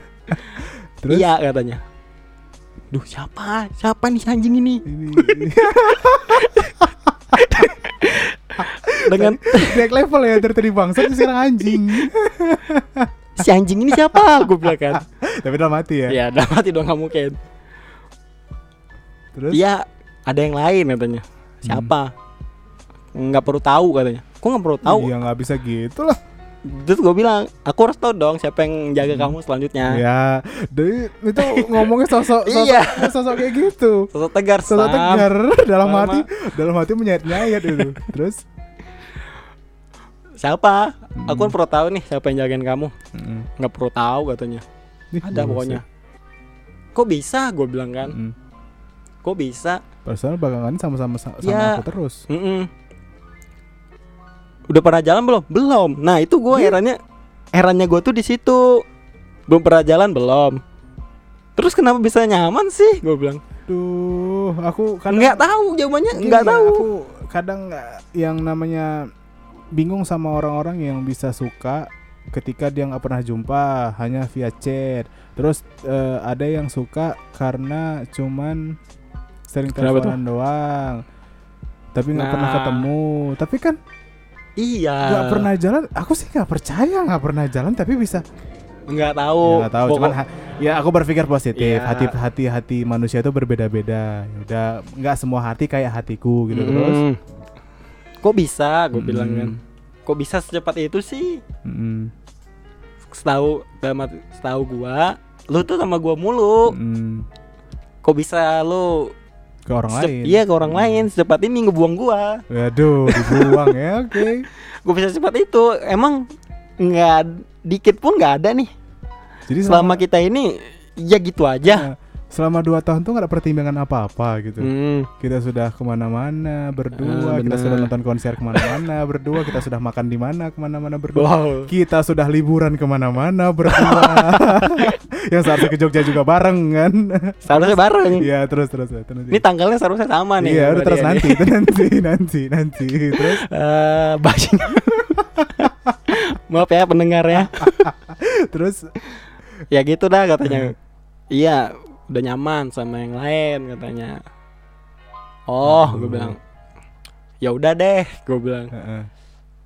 S2: <laughs>
S1: Terus?
S2: iya katanya. Duh siapa? Siapa nih si anjing ini?
S1: Ini, ini <laughs>
S2: Dengan
S1: naik level ya dari tadi bangsa sekarang anjing.
S2: si anjing ini siapa? Gue bilang kan.
S1: Tapi dalam hati ya.
S2: Ya dalam hati dong nggak mungkin.
S1: Terus?
S2: Iya, ada yang lain katanya. Siapa? Nggak perlu tahu katanya. Kok nggak perlu tahu?
S1: Iya nggak bisa gitu lah.
S2: Terus gue bilang, aku harus tahu dong siapa yang jaga kamu selanjutnya.
S1: Ya, dari itu ngomongnya sosok <laughs> sosok,
S2: Iya.
S1: sosok kayak gitu.
S2: Sosok tegar,
S1: Sosok tegar <laughs> dalam
S2: Lama.
S1: hati, dalam hati menyayat-nyayat itu. Terus?
S2: Siapa?
S1: Hmm.
S2: Aku kan perlu tahu nih siapa yang jagain kamu.
S1: Mm-mm.
S2: Nggak perlu tahu katanya.
S1: Ih,
S2: Ada pokoknya. Kok bisa? Gue bilang kan.
S1: Mm-mm.
S2: Kok bisa?
S1: Padahal belakangan sama-sama sa- sama
S2: Iya.
S1: aku terus.
S2: Mm-mm. Udah pernah jalan belum? Belum. Nah itu gue herannya, herannya gue tuh di situ. Belum pernah jalan belum. Terus kenapa bisa nyaman sih? Gue bilang.
S1: Duh, aku
S2: kadang nggak tahu jawabannya nggak tahu
S1: aku kadang yang namanya bingung sama orang-orang yang bisa suka ketika dia nggak pernah jumpa hanya via chat terus uh, ada yang suka karena cuman sering teleponan doang tapi nggak nah. pernah ketemu tapi kan
S2: iya
S1: nggak pernah jalan aku sih nggak percaya nggak pernah jalan tapi bisa
S2: nggak tahu
S1: ya, nggak tahu Pokok... cuman ya aku berpikir positif iya. hati hati hati manusia itu berbeda-beda ya udah nggak semua hati kayak hatiku gitu hmm. terus
S2: kok bisa gue hmm. bilang kan kok bisa secepat itu sih hmm. setahu dalam setahu gua lu tuh sama gua mulu hmm. kok bisa lu
S1: ke orang lain.
S2: iya ke orang hmm. lain. Secepat ini ngebuang gua.
S1: Waduh dibuang <laughs> ya oke. Okay.
S2: gua bisa secepat itu. Emang nggak dikit pun nggak ada nih. Jadi selama, selama kita ini ya gitu aja.
S1: Nah, selama dua tahun tuh nggak ada pertimbangan apa-apa gitu. Hmm. Kita sudah ke mana-mana berdua, uh, kita sudah nonton konser ke mana-mana <laughs> berdua, kita sudah makan di mana ke mana-mana berdua, wow. kita sudah liburan ke mana-mana berdua. <laughs> Yang seharusnya ke Jogja juga bareng kan?
S2: Seharusnya bareng.
S1: Iya terus terus. terus
S2: Ini tanggalnya seharusnya sama nih.
S1: Iya udah terus nanti, itu nanti nanti nanti terus. <laughs>
S2: Uh, Maaf ya pendengar ya.
S1: terus
S2: ya gitu dah katanya. Iya, udah nyaman sama yang lain katanya oh gue bilang ya udah deh gue bilang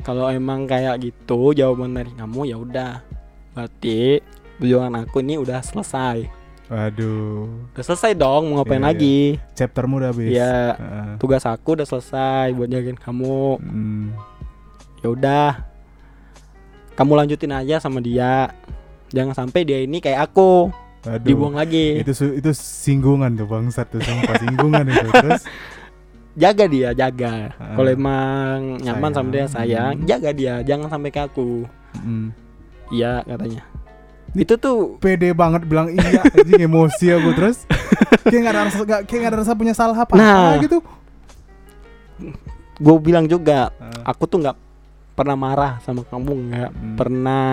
S2: kalau emang kayak gitu jawaban dari kamu ya udah berarti perjuangan aku ini udah selesai
S1: Waduh.
S2: Udah selesai dong, mau ngapain yeah, lagi?
S1: Yeah. Chaptermu udah habis.
S2: Ya, uh. tugas aku udah selesai buat jagain kamu. Hmm. Ya udah. Kamu lanjutin aja sama dia. Jangan sampai dia ini kayak aku. Aduh, dibuang lagi.
S1: Itu itu singgungan tuh bangsat tuh sumpah singgungan itu. Terus <laughs>
S2: jaga dia, jaga. Uh, Kalau emang nyaman sayang. sama dia sayang, hmm. jaga dia, jangan sampai ke aku. Hmm. Iya katanya. Itu tuh
S1: pede banget bilang iya anjing emosi aku terus <laughs> kayak gak ada rasa gak, kayak gak ada rasa punya salah apa,
S2: nah,
S1: gitu.
S2: Gue bilang juga, uh. aku tuh nggak pernah marah sama kamu, nggak hmm. pernah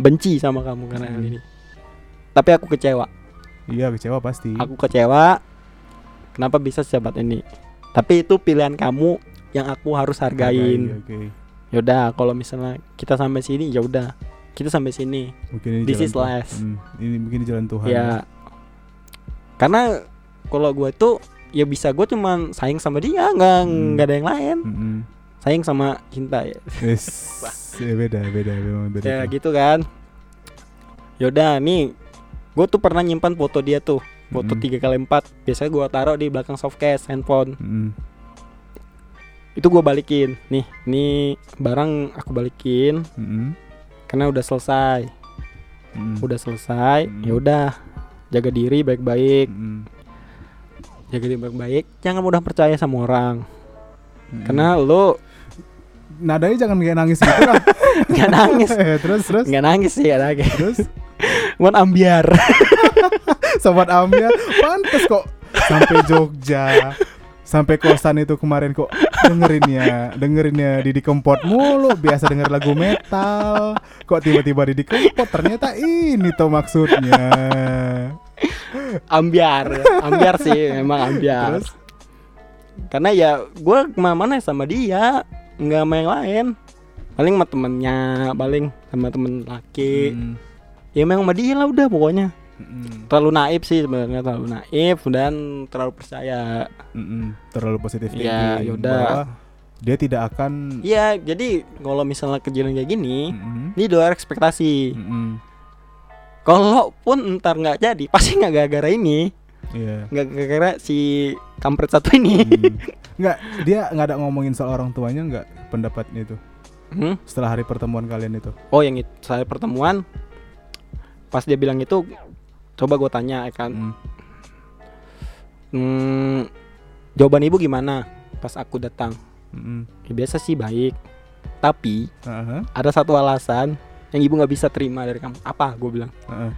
S2: benci sama kamu karena hmm. ini tapi aku kecewa.
S1: Iya kecewa pasti.
S2: Aku kecewa kenapa bisa secepat ini? Tapi itu pilihan kamu yang aku harus hargain. Okay. yaudah kalau misalnya kita sampai sini ya udah. Kita sampai sini. Mungkin ini this is last hmm,
S1: ini mungkin di jalan Tuhan.
S2: Ya, ya. karena kalau gue tuh ya bisa gue cuman sayang sama dia nggak hmm. nggak ada yang lain. Hmm. sayang sama cinta ya.
S1: Yes. ya <laughs> beda beda memang beda
S2: ya gitu kan. Yaudah nih gue tuh pernah nyimpan foto dia tuh foto tiga kali empat. Biasanya gue taruh di belakang softcase handphone. Mm. itu gue balikin. Nih nih barang aku balikin. Mm. karena udah selesai. Mm. udah selesai mm. ya udah. Jaga diri baik-baik. Mm. jaga diri baik-baik. Jangan mudah percaya sama orang. Mm. karena lo
S1: nadanya jangan kayak nangis gitu lah. <laughs>
S2: Nggak nangis. <laughs>
S1: Terus terus.
S2: Nggak nangis sih ya terus Wan ambiar. <laughs>
S1: Sobat ambiar, pantas kok sampai Jogja. Sampai kosan itu kemarin kok dengerinnya, dengerinnya Didi Kempot mulu, biasa denger lagu metal. Kok tiba-tiba Didi Kempot ternyata ini tuh maksudnya.
S2: Ambiar, ambiar sih memang ambiar. Terus? Karena ya gue ke mana-mana sama dia, nggak sama yang lain. Paling sama temennya, paling sama temen laki. Hmm ya memang sama dia lah udah pokoknya. Mm terlalu naif sih sebenarnya terlalu naif dan terlalu percaya.
S1: Mm terlalu positif
S2: ya yaudah
S1: dia tidak akan
S2: Iya jadi kalau misalnya kejadian kayak gini mm-hmm. ini luar ekspektasi. Mm-hmm. pun ntar nggak jadi pasti nggak gara-gara ini.
S1: Yeah.
S2: nggak gara-gara si kampret satu ini. Mm. <laughs>
S1: nggak dia nggak ada ngomongin soal orang tuanya nggak pendapatnya itu? Hmm? setelah hari pertemuan kalian itu?
S2: Oh yang itu setelah pertemuan pas dia bilang itu coba gue tanya ya kan. Hmm. Hmm, jawaban ibu gimana pas aku datang? Hmm. ya, biasa sih baik. Tapi uh-huh. ada satu alasan yang ibu nggak bisa terima dari kamu. Apa? Gue bilang. Uh-huh.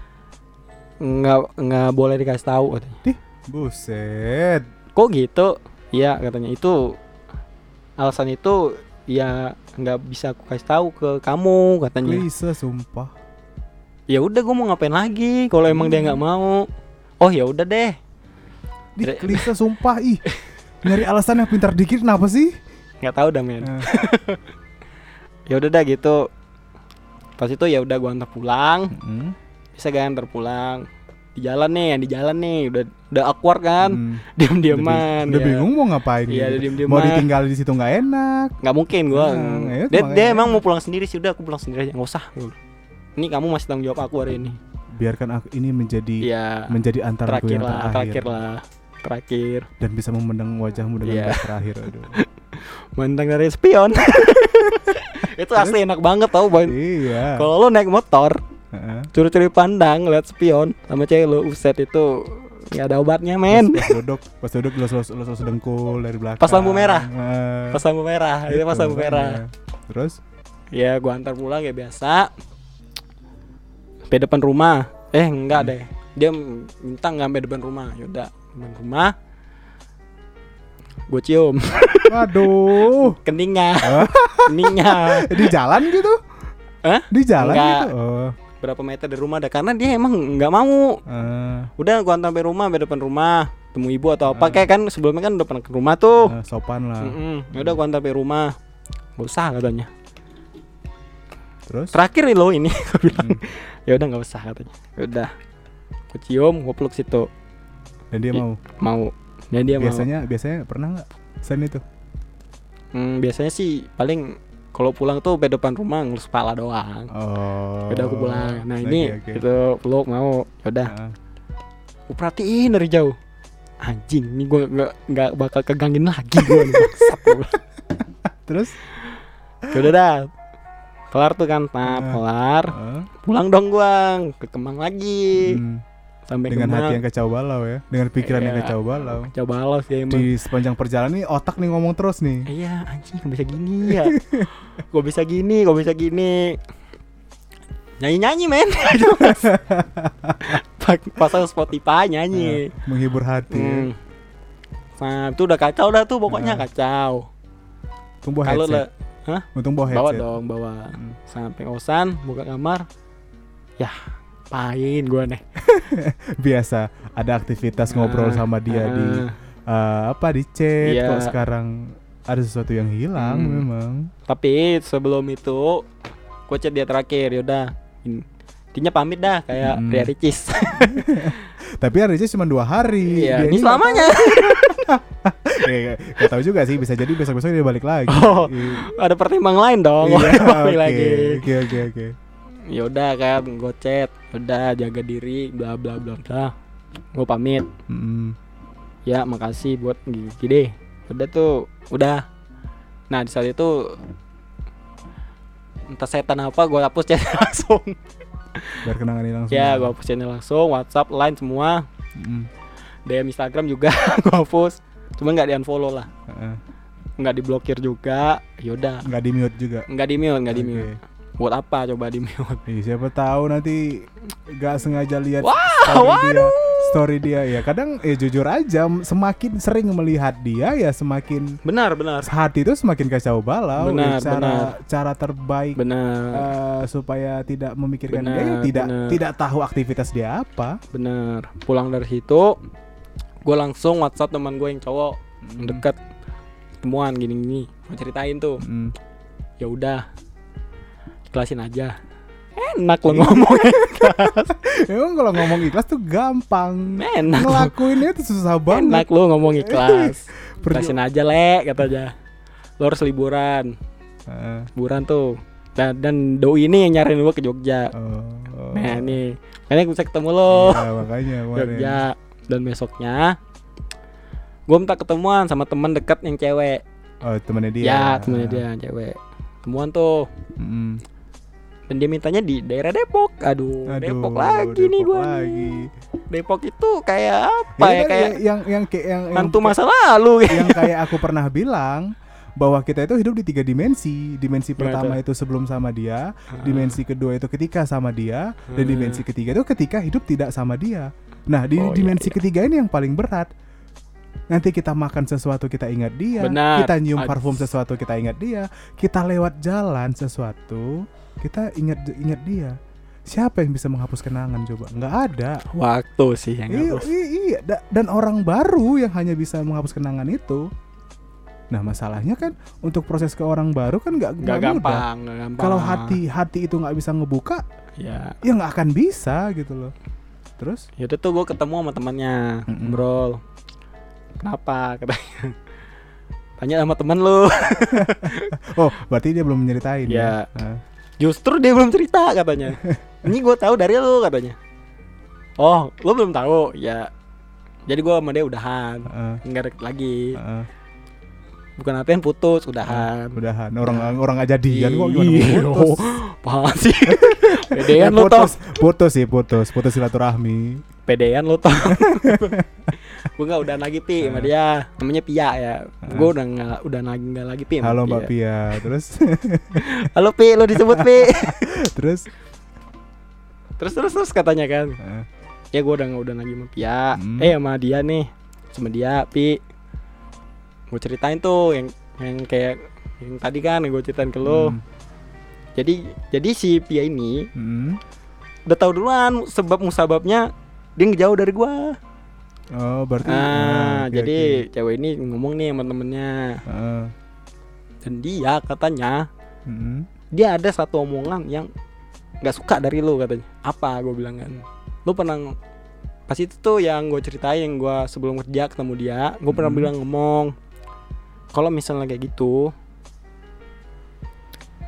S2: nggak nggak boleh dikasih tahu katanya.
S1: Dih, buset.
S2: Kok gitu? Iya katanya. Itu alasan itu ya nggak bisa aku kasih tahu ke kamu katanya.
S1: Bisa sumpah
S2: ya udah gue mau ngapain lagi kalau emang hmm. dia nggak mau oh ya udah deh
S1: Di klise sumpah ih. Nyari alasan yang pintar dikit kenapa sih?
S2: Nggak tahu dah men. Uh. <laughs> ya udah dah gitu. Pas itu ya udah gua antar pulang. Hmm. Bisa gak antar pulang di jalan nih yang di jalan nih udah udah awkward kan <laughs> hmm. diam diaman
S1: udah, ya. bingung mau ngapain iya, gitu. diam mau ditinggal di situ nggak enak
S2: nggak mungkin gua nah, ya, dia, dia emang mau pulang sendiri sih udah aku pulang sendiri aja nggak usah ini kamu masih tanggung jawab aku hari ini.
S1: Biarkan aku ini menjadi ya, menjadi antara
S2: terakhir lah terakhir. terakhir lah. Terakhir.
S1: Dan bisa memandang wajahmu dengan yeah. terakhir aduh. <laughs>
S2: Mandang dari spion. <laughs> Itu asli enak banget tau boy. Iya. Kalau lo naik motor curi-curi pandang lihat spion sama cewek lu uset itu nggak ada obatnya men.
S1: Pas, pas duduk pas duduk lu selalu lu sedengkul dari belakang.
S2: Pas lampu merah. Uh, pas lampu merah itu pas lampu merah.
S1: terus?
S2: Ya gua antar pulang ya biasa sampai depan rumah. Eh enggak hmm. deh. Dia minta nggak sampai depan rumah. Yaudah depan rumah. Gue cium. <laughs>
S1: Waduh.
S2: Keningnya keningnya
S1: di jalan gitu?
S2: Hah?
S1: di jalan Enggak. gitu? Oh.
S2: Berapa meter dari rumah ada? Karena dia emang nggak mau. Uh. udah gua sampai rumah sampai depan rumah. Temu ibu atau apa. Uh. kayak kan sebelumnya kan udah pernah ke rumah tuh. Uh,
S1: sopan lah.
S2: Mm -mm. udah gua sampai rumah. Gak usah katanya
S1: terus?
S2: Terakhir nih lo ini <laughs> gua bilang. Hmm. ya udah nggak usah katanya. Ya udah. Gua cium gua peluk situ.
S1: Dan dia mau?
S2: mau. Dan dia
S1: biasanya
S2: mau.
S1: biasanya pernah nggak sen itu?
S2: Hmm, biasanya sih paling kalau pulang tuh ke depan rumah ngelus kepala doang. Oh. Udah aku pulang. Nah ini okay, okay. itu peluk mau. Yaudah uh. aku perhatiin dari jauh. Anjing ini gue nggak nggak bakal kegangin lagi gue <laughs>
S1: terus?
S2: Ya udah dah kelar tuh kan nah, uh. kelar. Uh. pulang dong gue ke Kemang lagi. Hmm.
S1: Sampai dengan hati yang kacau balau ya. Dengan pikiran iya, yang kacau balau.
S2: Kacau balau sih
S1: emang. Di sepanjang perjalanan ini otak nih ngomong terus nih.
S2: Iya anjing kok bisa gini ya? <laughs> Kok bisa gini kok bisa gini? Nyanyi nyanyi men <laughs> pasang Spotify nyanyi.
S1: Nah, menghibur hati ya. hmm.
S2: nah itu udah kacau dah tuh pokoknya nah. kacau.
S1: Tunggu kalau lah
S2: Hah?
S1: Untung bawa
S2: headset. Bawa dong, bawa. Hmm. Sampai kosan, buka kamar. Ya, ngapain gue nih <laughs>
S1: biasa ada aktivitas nah, ngobrol sama dia uh, di uh, apa di chat iya. kok sekarang ada sesuatu yang hilang hmm. memang
S2: tapi sebelum itu gue chat dia terakhir yaudah intinya pamit dah kayak hmm. Ria Ricis <laughs>
S1: tapi Ria Ricis cuma dua hari
S2: iya, ini selamanya <laughs> <laughs>
S1: ya, gak tahu juga sih bisa jadi besok besok dia balik lagi.
S2: Oh, ada pertimbangan lain dong iya, <laughs>
S1: balik okay, lagi. oke oke oke.
S2: Ya udah kan gue chat udah jaga diri bla bla bla bla. Gue pamit. Mm. ya makasih buat gigi deh. Udah tuh udah. Nah di saat itu entah setan apa gue hapus chat <laughs> langsung.
S1: Biar kenangan langsung
S2: ya gue hapus chatnya langsung WhatsApp line semua. Mm. DM Instagram juga <laughs> gue hapus cuma nggak di unfollow lah. Uh-uh. nggak diblokir juga yaudah
S1: nggak di mute juga?
S2: Nggak di mute nggak okay. di mute buat apa coba di mute
S1: Ih, siapa tahu nanti gak sengaja lihat
S2: wow, story waduh.
S1: dia story dia. Ya kadang eh jujur aja semakin sering melihat dia ya semakin
S2: benar benar.
S1: hati itu semakin kacau balau.
S2: Benar,
S1: cara
S2: benar.
S1: cara terbaik
S2: benar.
S1: uh, supaya tidak memikirkan benar, dia ya tidak benar. tidak tahu aktivitas dia apa.
S2: Benar. Pulang dari situ gue langsung WhatsApp teman gue yang cowok hmm. dekat temuan gini gini mau ceritain tuh. Hmm. ya udah. Ikhlasin aja. Enak lo ngomong <laughs> ikhlas.
S1: Emang kalau ngomong ikhlas tuh gampang.
S2: Enak
S1: ngelakuinnya itu susah banget.
S2: enak lo ngomong ikhlas. <laughs> Ikhlasin aja le aja lo harus liburan. Uh. liburan tuh. Dan, dan doi ini yang nyariin gue ke Jogja. Oh, oh. nah ini. Kayaknya bisa ketemu lo.
S1: Ya, makanya <laughs>
S2: Jogja dan besoknya gue minta ketemuan sama teman dekat yang cewek.
S1: Oh temennya dia.
S2: Ya temennya dia yang cewek. Temuan tuh. Mm dan dia mintanya di daerah Depok. Aduh, aduh Depok lagi Depok nih. gua lagi. Depok itu kayak apa ya, ya kayak
S1: yang yang kayak yang
S2: hantu masa lalu
S1: yang kayak aku pernah bilang bahwa kita itu hidup di tiga dimensi. Dimensi pertama itu sebelum sama dia, dimensi kedua itu ketika sama dia, dan dimensi ketiga itu ketika hidup tidak sama dia. Nah, di oh, iya, dimensi iya, iya. ketiga ini yang paling berat. Nanti kita makan sesuatu kita ingat dia,
S2: Benar.
S1: kita nyium parfum sesuatu kita ingat dia, kita lewat jalan sesuatu kita ingat ingat dia. Siapa yang bisa menghapus kenangan coba? Nggak ada.
S2: Waktu sih yang
S1: iya,
S2: hapus
S1: iya, iya. Da- dan orang baru yang hanya bisa menghapus kenangan itu. Nah masalahnya kan untuk proses ke orang baru kan nggak
S2: nggak gampang gampang.
S1: Kalau hati hati itu nggak bisa ngebuka
S2: ya
S1: ya nggak akan bisa gitu loh terus?
S2: Yaudah tuh gue ketemu sama temannya
S1: Mm-mm.
S2: ngobrol. Kenapa? Katanya. Tanya sama temen lu. <laughs>
S1: Oh berarti dia belum menyeritain
S2: Ya.
S1: Nah,
S2: justru dia belum cerita katanya. <laughs> Ini gue tahu dari lu katanya. Oh lu belum tahu? Ya. Jadi gue sama dia udahan.
S1: Heeh,
S2: nggak lagi.
S1: Heeh.
S2: Bukan artian putus udahan.
S1: Udahan. Orang orang nggak kok gimana?
S2: Iya,
S1: putus.
S2: Apaan sih?
S1: Ya, <laughs>
S2: pedean lu
S1: putus putus sih putus. Putus silaturahmi.
S2: Pedean lu tau <laughs> gue nggak udah lagi pi sama dia. Namanya Pia ya. Gue udah nggak udah lagi nggak lagi pi
S1: halo mbak Pia. Terus? <laughs>
S2: Halo pi lu disebut pi.
S1: Terus?
S2: Terus terus terus katanya kan.
S1: Eh,
S2: ya gue udah nggak udah lagi sama Pia.
S1: Hmm.
S2: eh sama dia nih. Sama dia pi gue ceritain tuh yang yang kayak yang tadi kan yang gue ceritain ke lo.
S1: Hmm,
S2: jadi jadi si Pia ini
S1: hmm.
S2: udah tahu duluan sebab musababnya dia ngejauh dari gua.
S1: Oh berarti
S2: nah
S1: ah,
S2: jadi cewek ini ngomong nih sama temennya.
S1: Heeh,
S2: dan dia katanya
S1: hmm.
S2: dia ada satu omongan yang nggak suka dari lu katanya. Apa gue bilang kan? Lu pernah pas itu tuh yang gue ceritain yang gue sebelum kerja ketemu dia gue pernah
S1: Hmm.
S2: bilang ngomong kalau misalnya kayak gitu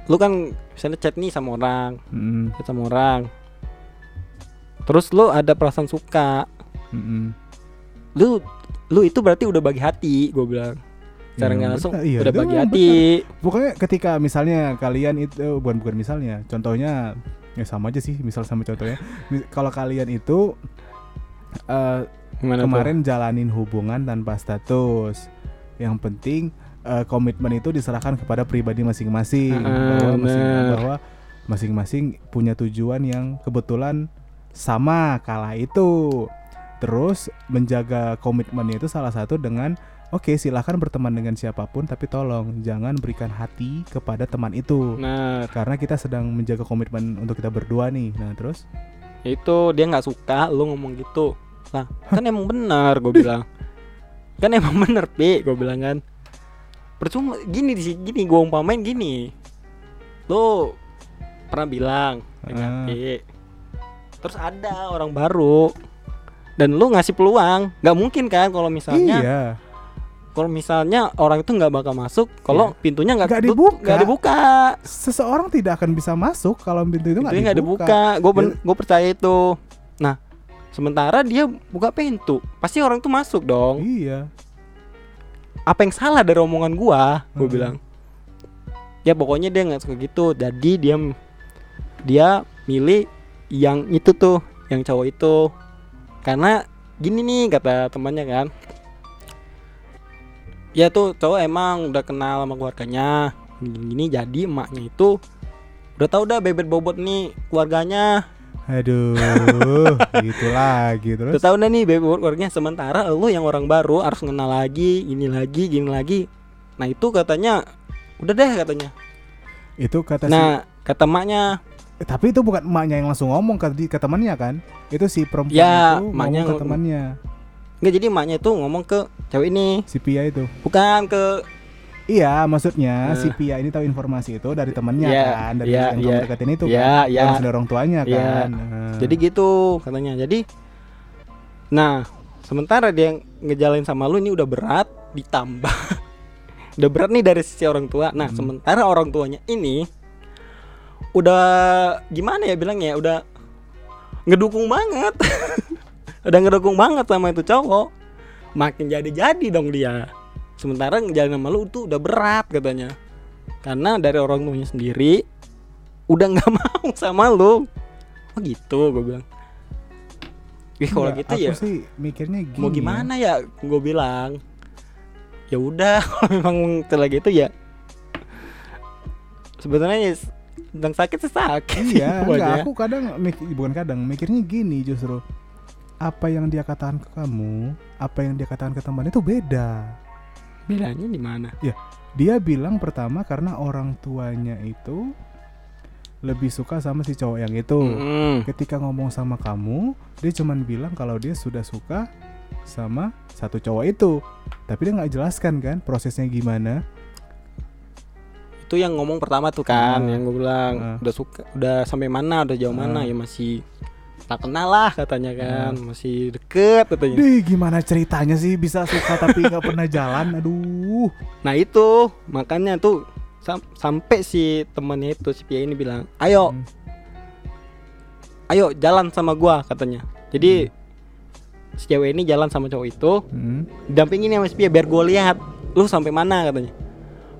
S2: lu kan misalnya chat nih sama orang
S1: Hmm,
S2: chat sama orang. Terus lu ada perasaan suka.
S1: Hmm.
S2: lu lu itu berarti udah bagi hati gue bilang. Cara
S1: Ya,
S2: nggak langsung
S1: benar, iya,
S2: udah bagi
S1: memang
S2: hati.
S1: pokoknya ketika misalnya kalian itu bukan bukan misalnya contohnya ya sama aja sih misal sama contohnya. Kalau kalian itu eh,
S2: Gimana tuh?
S1: kemarin jalanin hubungan tanpa status yang penting eh, komitmen itu diserahkan kepada pribadi masing-masing.
S2: Heeh,
S1: bahwa masing-
S2: bener.
S1: bahwa masing-masing punya tujuan yang kebetulan sama kala itu. Terus menjaga komitmennya itu salah satu dengan oke silahkan berteman dengan siapa pun tapi tolong jangan berikan hati kepada teman itu.
S2: Nah
S1: karena kita sedang menjaga komitmen untuk kita berdua nih. Nah terus?
S2: Itu dia nggak suka lu ngomong gitu. Lah kan emang benar gue bilang <laughs> kan emang <laughs> bener pi gue bilang kan. Percuma gini di sini gini gue umpamain gini. Lu pernah bilang dengan. Pi? Terus ada orang baru dan lu ngasih peluang. Nggak mungkin kan kalau misalnya
S1: iya.
S2: kalau misalnya orang itu nggak bakal masuk kalau pintunya nggak
S1: dibuka.
S2: nggak dibuka.
S1: seseorang tidak akan bisa masuk kalau pintu itu nggak dibuka,
S2: dibuka. Gue gue percaya itu sementara dia buka pintu. Pasti orang tuh masuk dong.
S1: Iya.
S2: Apa yang salah dari omongan gua? Gue
S1: Hmm.
S2: bilang ya pokoknya dia nggak suka gitu. Jadi dia dia milih yang itu tuh yang cowok itu. Karena gini nih kata temannya kan. Ya tuh cowok emang udah kenal sama keluarganya. Gini, jadi emaknya itu udah tau dah bebet bobot nih keluarganya
S1: aduh gitu lagi terus?
S2: Tau dah nih bobot keluarganya sementara lu yang orang baru harus kenal lagi ini lagi gini lagi. Nah itu katanya udah deh katanya.
S1: Itu kata si
S2: nah kata emaknya.
S1: Eh, tapi itu bukan emaknya yang langsung ngomong ke, ke temannya kan? Itu si perempuan
S2: Ya,
S1: itu ngomong ke temannya.
S2: Nggak jadi emaknya itu ngomong ke cewek ini.
S1: Si Pia itu.
S2: Bukan ke
S1: iya maksudnya
S2: Eh.
S1: si Pia ini tahu informasi itu dari temannya
S2: Iya,
S1: kan dari
S2: iya,
S1: yang
S2: iya.
S1: kamu deketin itu
S2: Iya,
S1: kan
S2: iya.
S1: langsung dari orang tuanya
S2: Iya.
S1: kan
S2: jadi gitu katanya jadi nah sementara dia yang ngejalin sama lu ini udah berat ditambah <laughs> udah berat nih dari sisi orang tua nah
S1: Hmm.
S2: sementara orang tuanya ini udah gimana ya bilangnya udah ngedukung banget <laughs> udah ngedukung banget sama itu cowok makin jadi-jadi dong dia sementara ngejalin sama lu itu udah berat katanya. Karena dari orang tuanya sendiri udah nggak <laughs> mau sama lu. Oh gitu gue bilang. Wih kalau gitu
S1: aku
S2: ya
S1: sih mikirnya gini.
S2: mau gimana ya gue bilang. Ya udah <laughs> kalau memang setelah gitu ya. Sebenarnya ya, tentang sakit sih sakit
S1: Iya, enggak, aku kadang mik- bukan kadang mikirnya gini justru. Apa yang dia katakan ke kamu, apa yang dia katakan ke teman itu beda.
S2: Bedanya di mana
S1: Dia bilang pertama karena orang tuanya itu lebih suka sama si cowok yang itu.
S2: Mm.
S1: Ketika ngomong sama kamu, dia cuman bilang kalau dia sudah suka sama satu cowok itu. Tapi dia nggak jelaskan kan prosesnya gimana.
S2: Itu yang ngomong pertama tuh kan,
S1: Ah.
S2: yang gue bilang
S1: Ah.
S2: udah suka, udah sampai mana, udah jauh mana
S1: Ah.
S2: ya masih tak kenal lah katanya kan, masih deket katanya.
S1: Dih, gimana ceritanya sih bisa suka tapi nggak pernah jalan? Aduh.
S2: Nah itu makanya tuh sam- sampai si temannya itu si Pia ini bilang, ayo,
S1: Hmm.
S2: ayo jalan sama gua katanya. Jadi si cewek ini jalan sama cowok itu,
S1: Hmm.
S2: dampingin sama si Pia biar gue lihat lu sampai mana katanya.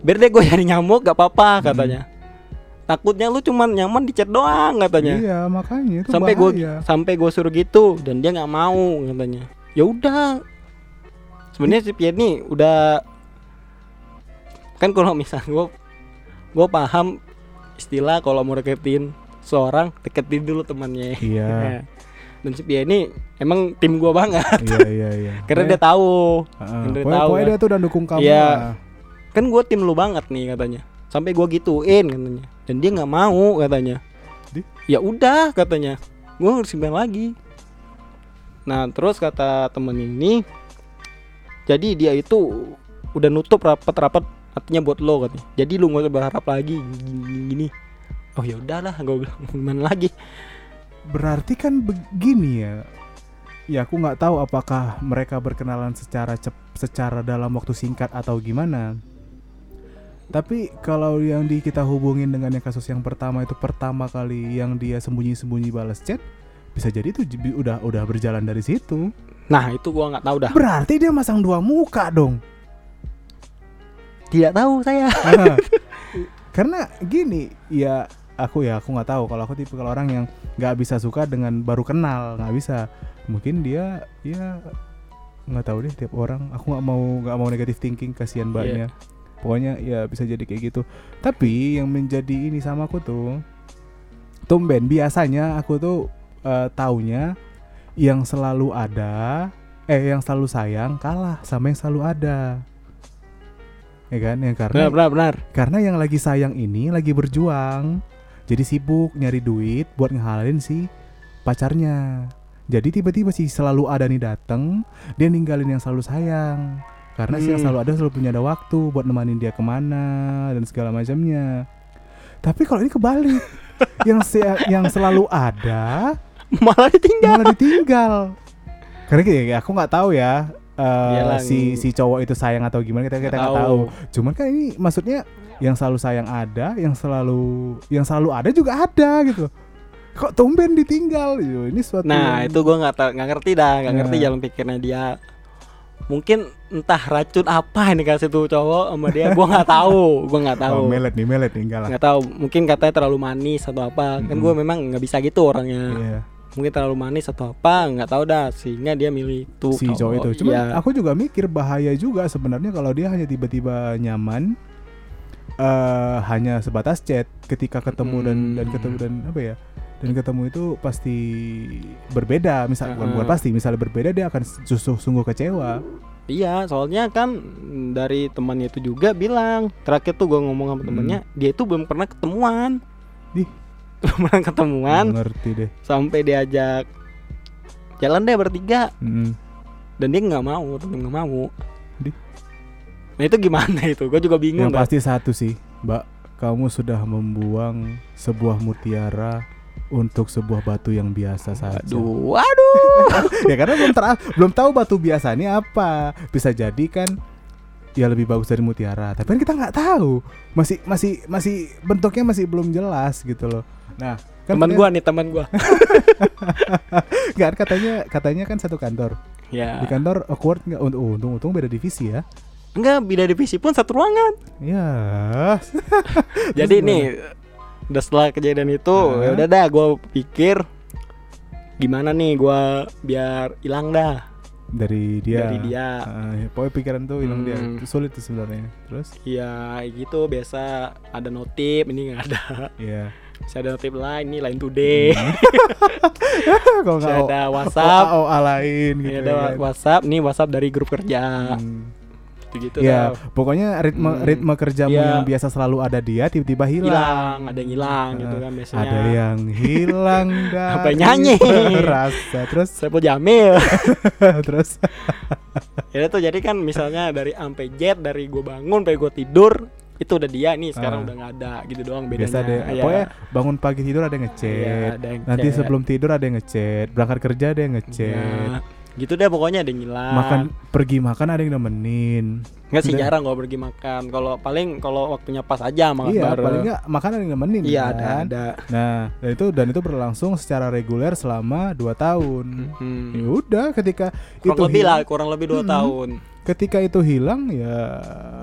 S2: Biar deh gue nyari nyamuk gak apa-apa katanya. Takutnya lu cuman nyaman di chat doang katanya.
S1: Iya, makanya itu
S2: sampai gue sampai gue suruh gitu dan dia nggak mau katanya. Ya udah. Sebenarnya si Pia ini udah kan kalau misal gue gue paham istilah kalau mau deketin seorang deketin dulu temannya.
S1: Iya. <laughs>
S2: Dan si Pia ini emang tim gue banget
S1: iya, iya, iya. <laughs>
S2: karena dia tahu
S1: Heeh.
S2: dia
S1: Pokoknya,
S2: tahu kan.
S1: dia tuh udah dukung kamu
S2: Iya.
S1: lah.
S2: kan gue tim lu banget nih katanya sampai gue gituin katanya dan dia nggak mau katanya. Ya udah katanya. Gue harus gimana lagi. Nah terus kata temen ini jadi dia itu udah nutup rapat-rapat artinya buat lo katanya. Jadi lu nggak usah berharap lagi gini, gini. oh ya udahlah gue bilang. <laughs> Gimana lagi.
S1: Berarti kan begini ya. Ya aku nggak tahu apakah mereka berkenalan secara cep, secara dalam waktu singkat atau gimana. Tapi kalau yang di kita hubungin dengan yang kasus yang pertama itu pertama kali yang dia sembunyi-sembunyi balas chat, bisa jadi itu udah udah berjalan dari situ.
S2: nah itu gua nggak tahu dah.
S1: Berarti dia masang dua muka dong.
S2: tidak tahu saya.
S1: Nah, <laughs> karena gini ya aku ya aku nggak tahu. Kalau aku tipe kalau orang yang nggak bisa suka dengan baru kenal nggak bisa. Mungkin dia ya nggak tahu deh tiap orang. Aku nggak mau nggak mau negatif thinking kasihan mbaknya pokoknya ya bisa jadi kayak gitu tapi yang menjadi ini sama aku tuh tumben biasanya aku tuh eh, taunya yang selalu ada eh yang selalu sayang kalah sama yang selalu ada ya kan yang karena
S2: benar benar benar
S1: karena yang lagi sayang ini lagi berjuang. Jadi sibuk nyari duit buat ngehalalin si pacarnya. Jadi tiba-tiba si selalu ada nih dateng, dia ninggalin yang selalu sayang. Karena si yang
S2: Hmm.
S1: selalu ada selalu punya ada waktu buat nemanin dia ke mana dan segala macamnya. Tapi kalau ini kebalik, <laughs> yang se- yang selalu ada
S2: malah ditinggal
S1: malah ditinggal. Karena gini, aku nggak tahu ya
S2: Iyalah,
S1: si si cowok itu sayang atau gimana kita kita nggak tahu.
S2: tahu.
S1: Cuman kan ini maksudnya yang selalu sayang ada, yang selalu yang selalu ada juga ada gitu. Kok tumben ditinggal? Yo, ini suatu
S2: Nah
S1: yang-
S2: itu gue nggak nggak ngerti dah nggak ngerti
S1: Nah.
S2: jalan pikirnya dia mungkin entah racun apa yang dikasih tuh cowok sama dia gue nggak tahu gue nggak tahu
S1: Oh, melet nih, melet nih enggak lah.
S2: nggak tahu mungkin katanya terlalu manis atau apa kan
S1: Mm-mm.
S2: gue memang nggak bisa gitu orangnya
S1: Iya,
S2: mungkin terlalu manis atau apa nggak tahu dah sehingga dia milih tuh
S1: si cowok itu. Cuman
S2: Iya.
S1: aku juga mikir bahaya juga sebenarnya kalau dia hanya tiba-tiba nyaman eh hanya sebatas chat ketika ketemu dan dan
S2: Hmm.
S1: ketemu dan apa ya? Dan ketemu itu pasti berbeda, misal bukan, bukan pasti, misalnya berbeda dia akan justru sungguh kecewa.
S2: iya soalnya kan dari temannya itu juga bilang terakhir tuh gue ngomong sama temennya dia itu belum pernah ketemuan
S1: Ih. <laughs>
S2: belum pernah ketemuan
S1: Ngerti deh.
S2: sampai diajak jalan deh bertiga
S1: Mm.
S2: dan dia nggak mau tetap nggak mau
S1: Di?
S2: nah itu gimana itu gue juga bingung
S1: Yang pasti satu sih, Mbak, kamu sudah membuang sebuah mutiara untuk sebuah batu yang biasa saja.
S2: aduh aduh <laughs>
S1: ya karena belum ter- belum tahu batu biasa ini apa. Bisa jadi kan ya lebih bagus dari mutiara. Tapi kan kita nggak tahu. Masih masih masih bentuknya masih belum jelas gitu loh. Nah, kan
S2: teman gua nih teman gua <laughs>
S1: nggak katanya katanya kan satu kantor.
S2: ya
S1: Di kantor awkward nggak? Untung untung untung beda divisi ya.
S2: enggak beda divisi pun satu ruangan
S1: Ya. <laughs>
S2: jadi nih udah setelah kejadian itu
S1: Hah?
S2: ya udah dah gue pikir gimana nih gua biar hilang dah
S1: dari dia.
S2: dari dia
S1: ya, pokoknya pikiran tuh hilang dia
S2: Hmm.
S1: sulit tuh sebenarnya. Terus?
S2: ya gitu biasa ada notif ini nggak ada
S1: Iya.
S2: bisa ada notif lain nih lain today <laughs>
S1: Kalau
S2: bisa
S1: nggak
S2: ada WhatsApp
S1: OA lain gitu.
S2: Ini ada
S1: ya.
S2: WhatsApp nih WhatsApp dari grup kerja
S1: Hmm.
S2: Gitu
S1: ya pokoknya ritme hmm. ritme kerjamu ya. yang biasa selalu ada dia tiba-tiba hilang.
S2: Hilang ada yang hilang uh, gitu kan biasanya.
S1: ada yang hilang <laughs>
S2: apa nyanyi?
S1: rasa. Terus?
S2: Saya mau jamil. <laughs> Terus? <laughs> Ya itu jadi kan misalnya dari sampai jet dari gue bangun sampai gue tidur itu udah dia nih sekarang uh. udah nggak ada gitu doang bedanya. Biasa
S1: deh. Ya. pokoknya bangun pagi tidur ada yang ngechat. ya, nanti sebelum tidur ada yang ngechat. Berangkat kerja ada yang ngechat. ya
S2: gitu deh pokoknya ada yang ngilang
S1: makan pergi makan ada yang nemenin.
S2: Enggak sih jarang kalau pergi makan. Kalau paling kalau waktunya pas aja makan
S1: iya bareng. paling enggak makan ada yang nemenin
S2: iya kan? ada ada.
S1: Nah dan itu dan itu berlangsung secara reguler selama 2 tahun. Hmm. ya udah ketika
S2: kurang itu lebih hilang, lah kurang lebih 2 hmm. tahun.
S1: Ketika itu hilang ya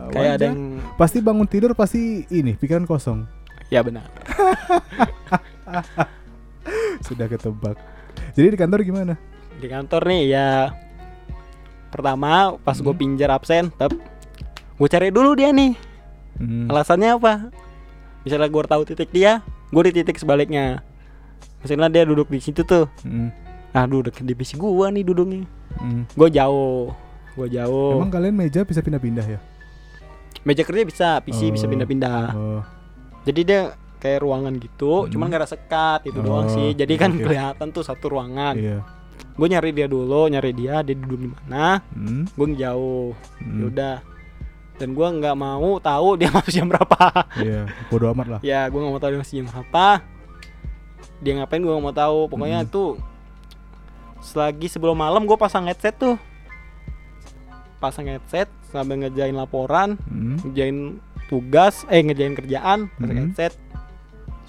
S2: kayak ada yang
S1: pasti bangun tidur pasti ini pikiran kosong.
S2: Ya benar. <laughs>
S1: Sudah ketebak. Jadi di kantor gimana
S2: di kantor nih ya pertama pas hmm. gue pinjar absen tetap gue cari dulu dia nih hmm. alasannya apa misalnya gue tahu titik dia gue di titik sebaliknya misalnya dia duduk di situ tuh hmm. nah duduk di divisi gue nih duduknya hmm. gue jauh gue jauh
S1: emang kalian meja bisa pindah-pindah ya
S2: meja kerja bisa PC oh. bisa pindah-pindah oh. jadi dia kayak ruangan gitu hmm. cuman gak ada sekat itu oh. doang sih jadi kan okay. kelihatan tuh satu ruangan yeah gue nyari dia dulu nyari dia dia duduk di mana hmm. gue jauh hmm. yaudah dan gue nggak mau tahu dia <laughs> masuk jam berapa
S1: iya bodo amat lah
S2: ya gue nggak mau tahu dia masuk jam apa dia ngapain gue nggak mau tahu pokoknya hmm. tuh selagi sebelum malam gue pasang headset tuh pasang headset sambil ngejain laporan hmm. ngejain tugas eh ngejain kerjaan pasang hmm. headset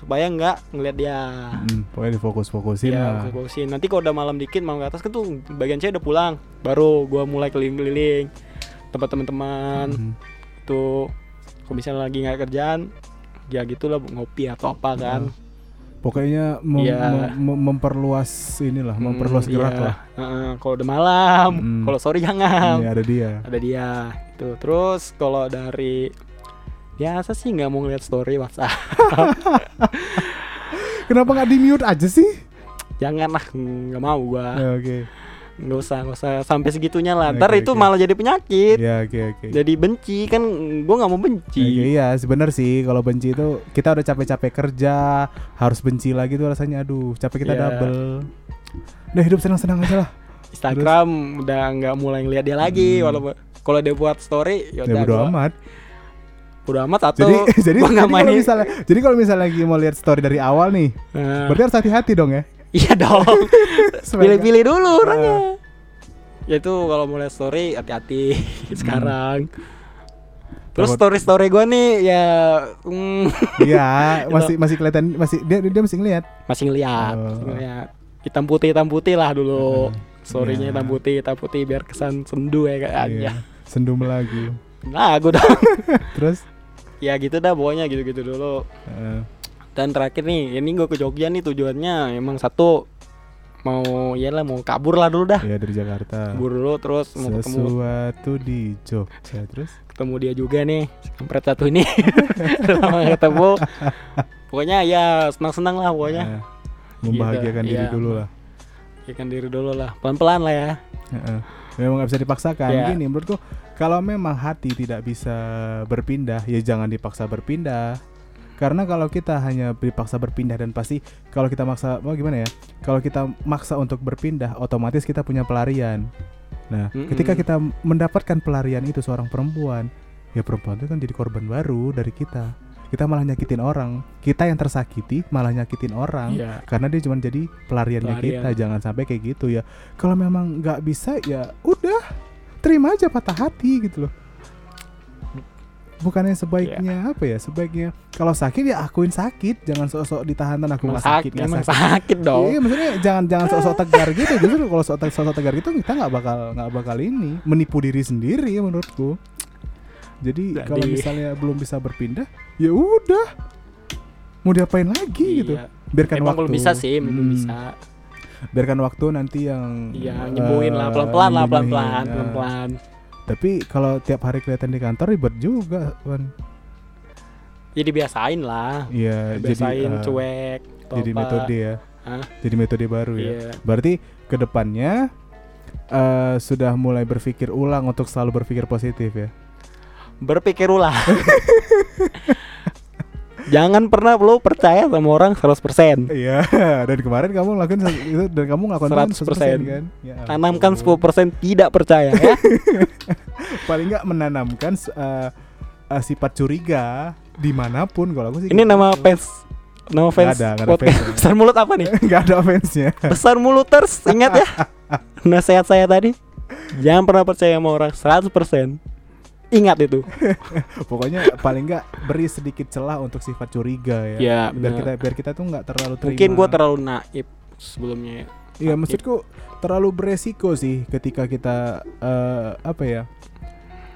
S2: supaya nggak ngeliat dia
S1: hmm, pokoknya difokus-fokusin ya, lah
S2: fokusin nanti kalau udah malam dikit malam ke atas kan tuh bagian saya udah pulang baru gua mulai keliling-keliling tempat teman-teman hmm. tuh kalau misalnya lagi nggak kerjaan ya gitulah ngopi atau apa kan hmm.
S1: Pokoknya mem ya. mem memperluas inilah, hmm, memperluas gerak ya. lah.
S2: Uh, kalau udah malam, hmm. kalau sore jangan.
S1: Ini ada dia.
S2: Ada dia. Tuh. Terus kalau dari biasa sih nggak mau ngeliat story WhatsApp. <laughs>
S1: Kenapa nggak di mute aja sih?
S2: Jangan lah nggak mau gua.
S1: Ya, oke. Okay.
S2: nggak usah nggak usah sampai segitunya lah. Ntar okay, itu malah jadi penyakit.
S1: Ya oke okay, oke. Okay.
S2: jadi benci kan gua nggak mau benci.
S1: Okay, iya sebenarnya sih. Kalau benci itu kita udah capek-capek kerja harus benci lagi tuh rasanya. Aduh capek kita yeah. double. Udah hidup senang-senang aja lah.
S2: Instagram Terus. udah nggak mulai ngeliat dia lagi hmm. walaupun kalau dia buat story
S1: ya udah amat
S2: udah amat atau
S1: jadi <laughs> jadi, jadi kalau misalnya jadi kalau misalnya lagi mau lihat story dari awal nih uh. berarti harus hati-hati dong ya
S2: iya dong <laughs> pilih-pilih dulu uh. orangnya ya itu kalau mau lihat story hati-hati <laughs> hmm. sekarang Terus story story gue nih ya,
S1: mm, iya masih masih kelihatan masih dia dia masih ngeliat.
S2: Masih ngeliat, oh. ngeliat. Hitam putih hitam putih lah dulu. Uh, Storynya yeah. hitam putih hitam putih biar kesan sendu ya kayaknya. Yeah.
S1: Sendu melagu.
S2: Lagu dong.
S1: Terus?
S2: Ya gitu dah pokoknya gitu-gitu dulu. Uh. dan terakhir nih ini gue ke Jogja nih tujuannya emang satu mau ya lah mau kabur lah dulu dah.
S1: Ya dari Jakarta.
S2: Kabur dulu terus
S1: mau ketemu sesuatu di Jogja terus?
S2: ketemu dia juga nih kampret satu ini. <laughs> Lama ketemu. Pokoknya ya senang-senang lah pokoknya. Uh,
S1: membahagiakan gitu. diri ya, dulu lah.
S2: Membahagiakan diri dulu lah. Pelan-pelan lah ya. Uh
S1: -uh. memang gak bisa dipaksakan. Yeah. gini menurutku kalau memang hati tidak bisa berpindah, ya jangan dipaksa berpindah. Karena kalau kita hanya dipaksa berpindah dan pasti kalau kita maksa, mau oh gimana ya? Kalau kita maksa untuk berpindah, otomatis kita punya pelarian. Nah, mm -hmm. ketika kita mendapatkan pelarian itu seorang perempuan, ya perempuan itu kan jadi korban baru dari kita. Kita malah nyakitin orang. Kita yang tersakiti malah nyakitin orang yeah. karena dia cuma jadi pelariannya Pelarian. kita. Jangan sampai kayak gitu ya. Kalau memang nggak bisa ya udah terima aja patah hati gitu loh bukannya sebaiknya yeah. apa ya sebaiknya kalau sakit ya akuin sakit jangan sok-sok ditahan dan aku nggak sakit
S2: nggak sakit. sakit dong
S1: iya maksudnya jangan jangan sok-sok tegar gitu justru kalau sok-sok tegar gitu kita nggak bakal nggak bakal ini menipu diri sendiri menurutku jadi, jadi kalau misalnya belum bisa berpindah ya udah mau diapain lagi iya. gitu biarkan
S2: Emang
S1: waktu
S2: belum bisa sih belum hmm. bisa
S1: biarkan waktu nanti yang
S2: iya nyembuhin uh, lah pelan-pelan lah pelan-pelan ya. pelan-pelan
S1: tapi kalau tiap hari kelihatan di kantor ribet juga kan
S2: jadi ya biasain lah
S1: iya
S2: biasain jadi, uh, cuek
S1: jadi apa. metode ya Hah? jadi metode baru ya yeah. berarti ke depannya uh, sudah mulai berpikir ulang untuk selalu berpikir positif ya
S2: berpikir ulang. <laughs> Jangan pernah lo percaya sama orang 100%
S1: Iya <laughs> Dan kemarin kamu ngelakuin itu Dan kamu ngelakuin
S2: 100%,
S1: 100% kan? Ya,
S2: Tanamkan 10% tidak percaya ya. <laughs>
S1: Paling nggak menanamkan uh, uh, Sifat curiga Di mana pun kalau aku sih
S2: Ini gitu. nama fans Nama fans
S1: gak ada, gak ada fans
S2: Besar mulut apa nih? <laughs>
S1: Gak ada fansnya.
S2: Besar muluters Ingat ya. Nasihat saya tadi. Jangan pernah percaya sama orang 100% Ingat itu. <laughs>
S1: Pokoknya paling nggak beri sedikit celah untuk sifat curiga ya.
S2: ya
S1: biar kita biar kita tuh nggak terlalu terima.
S2: Mungkin gua terlalu naif sebelumnya.
S1: Iya, maksudku terlalu beresiko sih ketika kita uh, apa ya?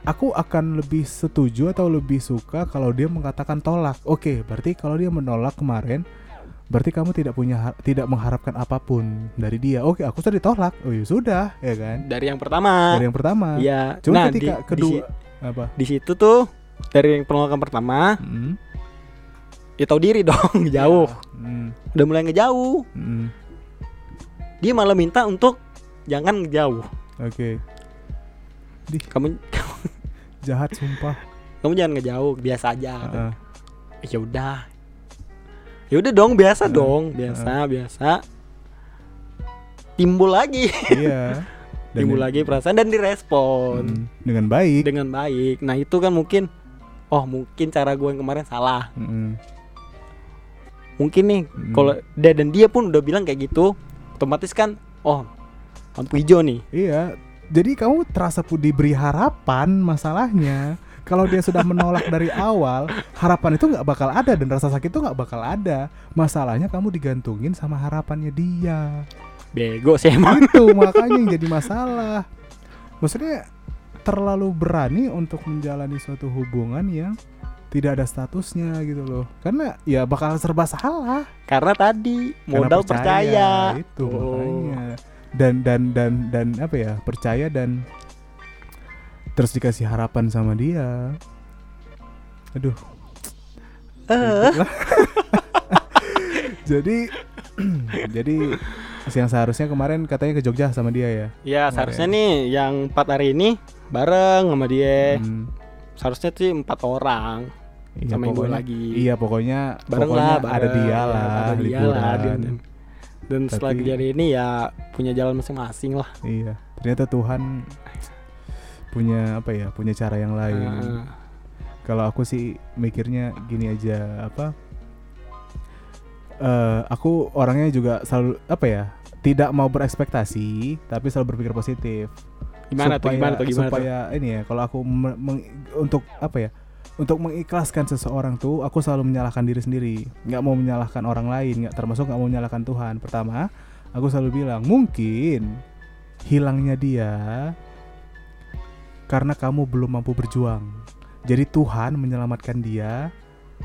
S1: Aku akan lebih setuju atau lebih suka kalau dia mengatakan tolak. Oke, berarti kalau dia menolak kemarin, berarti kamu tidak punya tidak mengharapkan apa pun dari dia. Oke, aku sudah ditolak. Oh ya sudah, ya kan?
S2: Dari yang pertama.
S1: Dari yang pertama.
S2: Iya.
S1: Cuma nah, ketika di, kedua di,
S2: apa di situ tuh dari penolakan pertama hmm. ya tahu diri dong <laughs> jauh hmm. udah mulai ngejauh hmm. dia malah minta untuk jangan ngejauh
S1: oke okay.
S2: kamu <laughs>
S1: jahat sumpah
S2: kamu jangan ngejauh biasa aja uh. ya udah ya udah dong biasa uh. dong biasa uh. biasa timbul lagi
S1: iya <laughs>
S2: dan timbul lagi perasaan dan direspon. Hmm,
S1: dengan baik.
S2: Dengan baik. Nah itu kan mungkin oh mungkin cara gue yang kemarin salah. Hmm. mungkin nih hmm. kalau dia dan dia pun udah bilang kayak gitu otomatis kan oh lampu hijau nih.
S1: Iya. Jadi kamu terasa pun diberi harapan masalahnya. Kalau dia sudah menolak dari awal harapan itu nggak bakal ada dan rasa sakit itu nggak bakal ada. Masalahnya kamu digantungin sama harapannya dia
S2: Bego sih emang.
S1: Itu <laughs> makanya yang jadi masalah. Maksudnya terlalu berani untuk menjalani suatu hubungan yang tidak ada statusnya gitu loh. Karena ya bakal serba salah.
S2: Karena tadi modal Karena percaya,
S1: percaya. Itu oh. makanya. Dan dan dan dan apa ya? Percaya dan terus dikasih harapan sama dia. Aduh. Uh. <laughs> jadi <clears throat> jadi yang seharusnya kemarin katanya ke Jogja sama dia ya?
S2: Iya seharusnya nih yang empat hari ini bareng sama dia. Hmm. Seharusnya sih empat orang.
S1: Iya, sama pokoknya, lagi. Iya pokoknya bareng pokoknya lah, bareng, ada dia lah, ada dia lah. Dan,
S2: dan Tapi, setelah kejadian ini ya punya jalan masing-masing lah.
S1: Iya. Ternyata Tuhan punya apa ya? Punya cara yang lain. Uh. Kalau aku sih mikirnya gini aja apa? uh, aku orangnya juga selalu apa ya tidak mau berekspektasi tapi selalu berpikir positif.
S2: Gimana supaya, tuh gimana tuh gimana
S1: supaya
S2: tuh?
S1: ini ya kalau aku untuk apa ya untuk mengikhlaskan seseorang tuh aku selalu menyalahkan diri sendiri. Nggak mau menyalahkan orang lain nggak termasuk nggak mau menyalahkan Tuhan. Pertama aku selalu bilang mungkin hilangnya dia karena kamu belum mampu berjuang. Jadi Tuhan menyelamatkan dia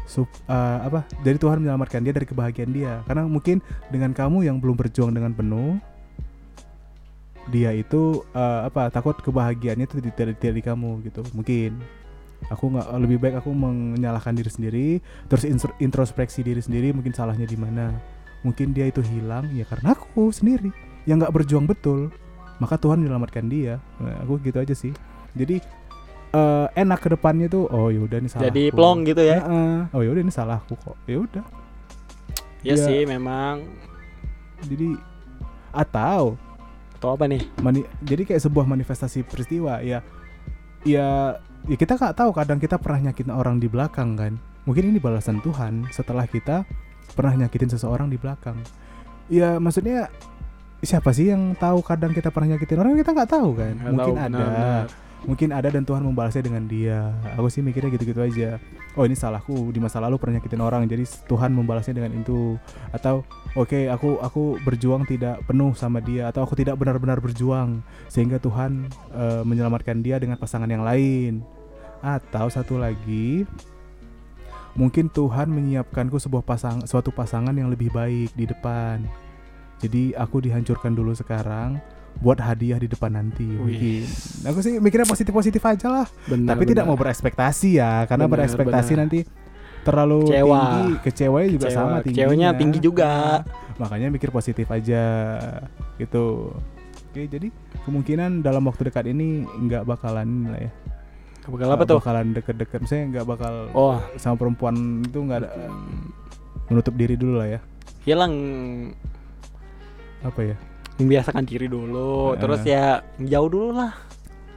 S1: sup, uh, apa dari Tuhan menyelamatkan dia dari kebahagiaan dia. Karena mungkin dengan kamu yang belum berjuang dengan penuh dia itu uh, apa takut kebahagiaannya itu tidak di kamu gitu. Mungkin. Aku nggak lebih baik aku menyalahkan diri sendiri terus introspeksi diri sendiri mungkin salahnya di mana. Mungkin dia itu hilang ya karena aku sendiri yang nggak berjuang betul. Maka Tuhan menyelamatkan dia. Nah, aku gitu aja sih. Jadi uh, enak ke depannya tuh oh yaudah ini salah
S2: jadi plong gitu ya?
S1: Uh, oh yaudah ini salahku kok. Ya udah.
S2: Ya, ya. sih memang.
S1: Jadi atau
S2: atau apa nih?
S1: Mani jadi kayak sebuah manifestasi peristiwa ya. Ya ya kita nggak tahu kadang kita pernah nyakitin orang di belakang kan. Mungkin ini balasan Tuhan setelah kita pernah nyakitin seseorang di belakang. Ya maksudnya siapa sih yang tahu kadang kita pernah nyakitin orang? Kita nggak tahu kan. Gak mungkin tahu, ada. benar, benar mungkin ada dan Tuhan membalasnya dengan dia. Aku sih mikirnya gitu-gitu aja. Oh ini salahku. Di masa lalu pernah nyakitin orang. Jadi Tuhan membalasnya dengan itu. Atau oke okay, aku aku berjuang tidak penuh sama dia. Atau aku tidak benar-benar berjuang. Sehingga Tuhan uh, menyelamatkan dia dengan pasangan yang lain. Atau satu lagi mungkin Tuhan menyiapkanku sebuah pasang suatu pasangan yang lebih baik di depan. Jadi aku dihancurkan dulu sekarang buat hadiah di depan nanti mungkin. Aku sih mikirnya positif-positif aja lah. Benar, Tapi benar. tidak mau berekspektasi ya, karena benar, berekspektasi benar. nanti terlalu Kecewa. tinggi, kecewanya juga Kecewa. sama tinggi.
S2: Kecewanya tinggi juga.
S1: Makanya mikir positif aja gitu. Oke, jadi kemungkinan dalam waktu dekat ini nggak bakalan lah ya.
S2: Bakal apa tuh?
S1: Bakalan deket-deket, misalnya nggak bakal
S2: Oh,
S1: sama perempuan itu nggak ada menutup diri dulu lah ya.
S2: hilang
S1: Apa ya?
S2: Membiasakan diri dulu,
S1: Heeh.
S2: terus ya jauh dulu lah.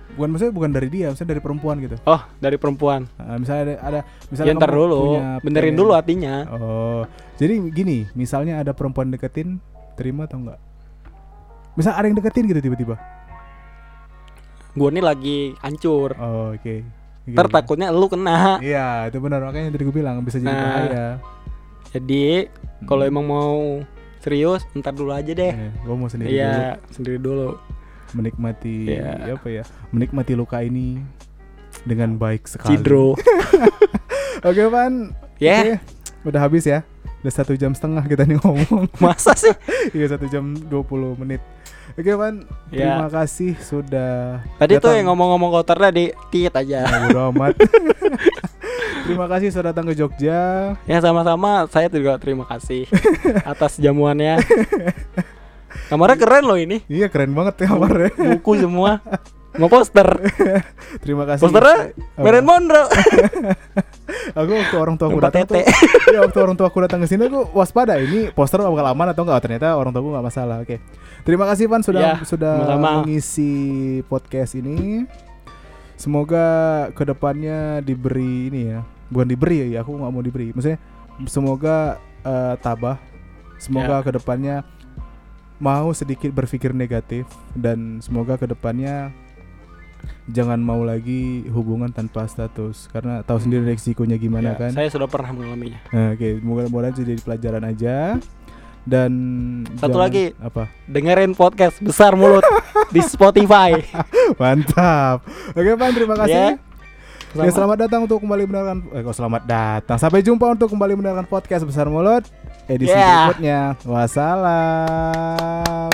S1: Bukan maksudnya bukan dari dia, maksudnya dari perempuan gitu.
S2: Oh, dari perempuan.
S1: Nah, misalnya ada, ada
S2: Ya
S1: misalnya
S2: ntar
S1: kamu
S2: dulu,
S1: punya
S2: benerin
S1: pengen-
S2: dulu hatinya.
S1: Oh, jadi gini, misalnya ada perempuan deketin, terima atau enggak? Misal ada yang deketin gitu tiba-tiba.
S2: Gue nih lagi hancur.
S1: Oh, oke.
S2: Ntar
S1: oke.
S2: takutnya lu kena.
S1: Iya, itu benar makanya tadi gue bilang bisa jadi
S2: Nah.
S1: bahaya.
S2: Jadi kalau
S1: Hmm.
S2: emang mau serius, ntar dulu aja deh.
S1: Eh, gue mau sendiri dulu
S2: Iya, sendiri dulu.
S1: menikmati
S2: Iya.
S1: apa ya? Menikmati luka ini dengan baik sekali.
S2: Cidro. <laughs>
S1: Oke, Pan.
S2: Ya,
S1: Udah habis ya. Udah satu jam setengah kita nih ngomong.
S2: masa sih? <laughs>
S1: Iya satu jam 20 menit. Oke, Pan.
S2: Ya.
S1: Terima kasih sudah.
S2: Tadi tuh
S1: datang.
S2: yang ngomong-ngomong kotor tadi tit aja.
S1: Amat. <laughs> Terima kasih sudah datang ke Jogja.
S2: Ya sama-sama, saya juga terima kasih <laughs> atas jamuannya. Kamarnya keren loh ini.
S1: Iya keren banget ya kamarnya.
S2: Buku semua. <laughs> Mau poster. <laughs>
S1: Terima kasih.
S2: Posternya? Marilyn Monroe. <laughs>
S1: Aku waktu orang tua aku datang tuh, ya waktu orang tua aku datang ke sini aku waspada ini poster bakal aman atau enggak? Ternyata orang tua aku nggak masalah. Oke. Terima kasih Pan sudah
S2: Ya,
S1: sudah
S2: sama-sama.
S1: mengisi podcast ini. Semoga ke depannya diberi ini ya, bukan diberi ya, aku nggak mau diberi. Maksudnya semoga eh, tabah, semoga
S2: Ya.
S1: ke depannya mau sedikit berpikir negatif dan semoga ke depannya jangan mau lagi hubungan tanpa status karena tahu sendiri resikonya gimana
S2: Ya,
S1: kan.
S2: Saya sudah pernah mengalaminya.
S1: Nah, Oke, mudah-mudahan jadi pelajaran aja. Dan
S2: Satu
S1: jangan-
S2: lagi.
S1: apa?
S2: Dengerin podcast besar mulut di Spotify. <laughs>
S1: Mantap. Oke, Pan, terima kasih.
S2: Ya.
S1: Ya, selamat datang untuk kembali mendengarkan eh kok selamat datang. Sampai jumpa untuk kembali mendengarkan podcast Besar Mulut edisi
S2: Yeah.
S1: berikutnya. Wassalam.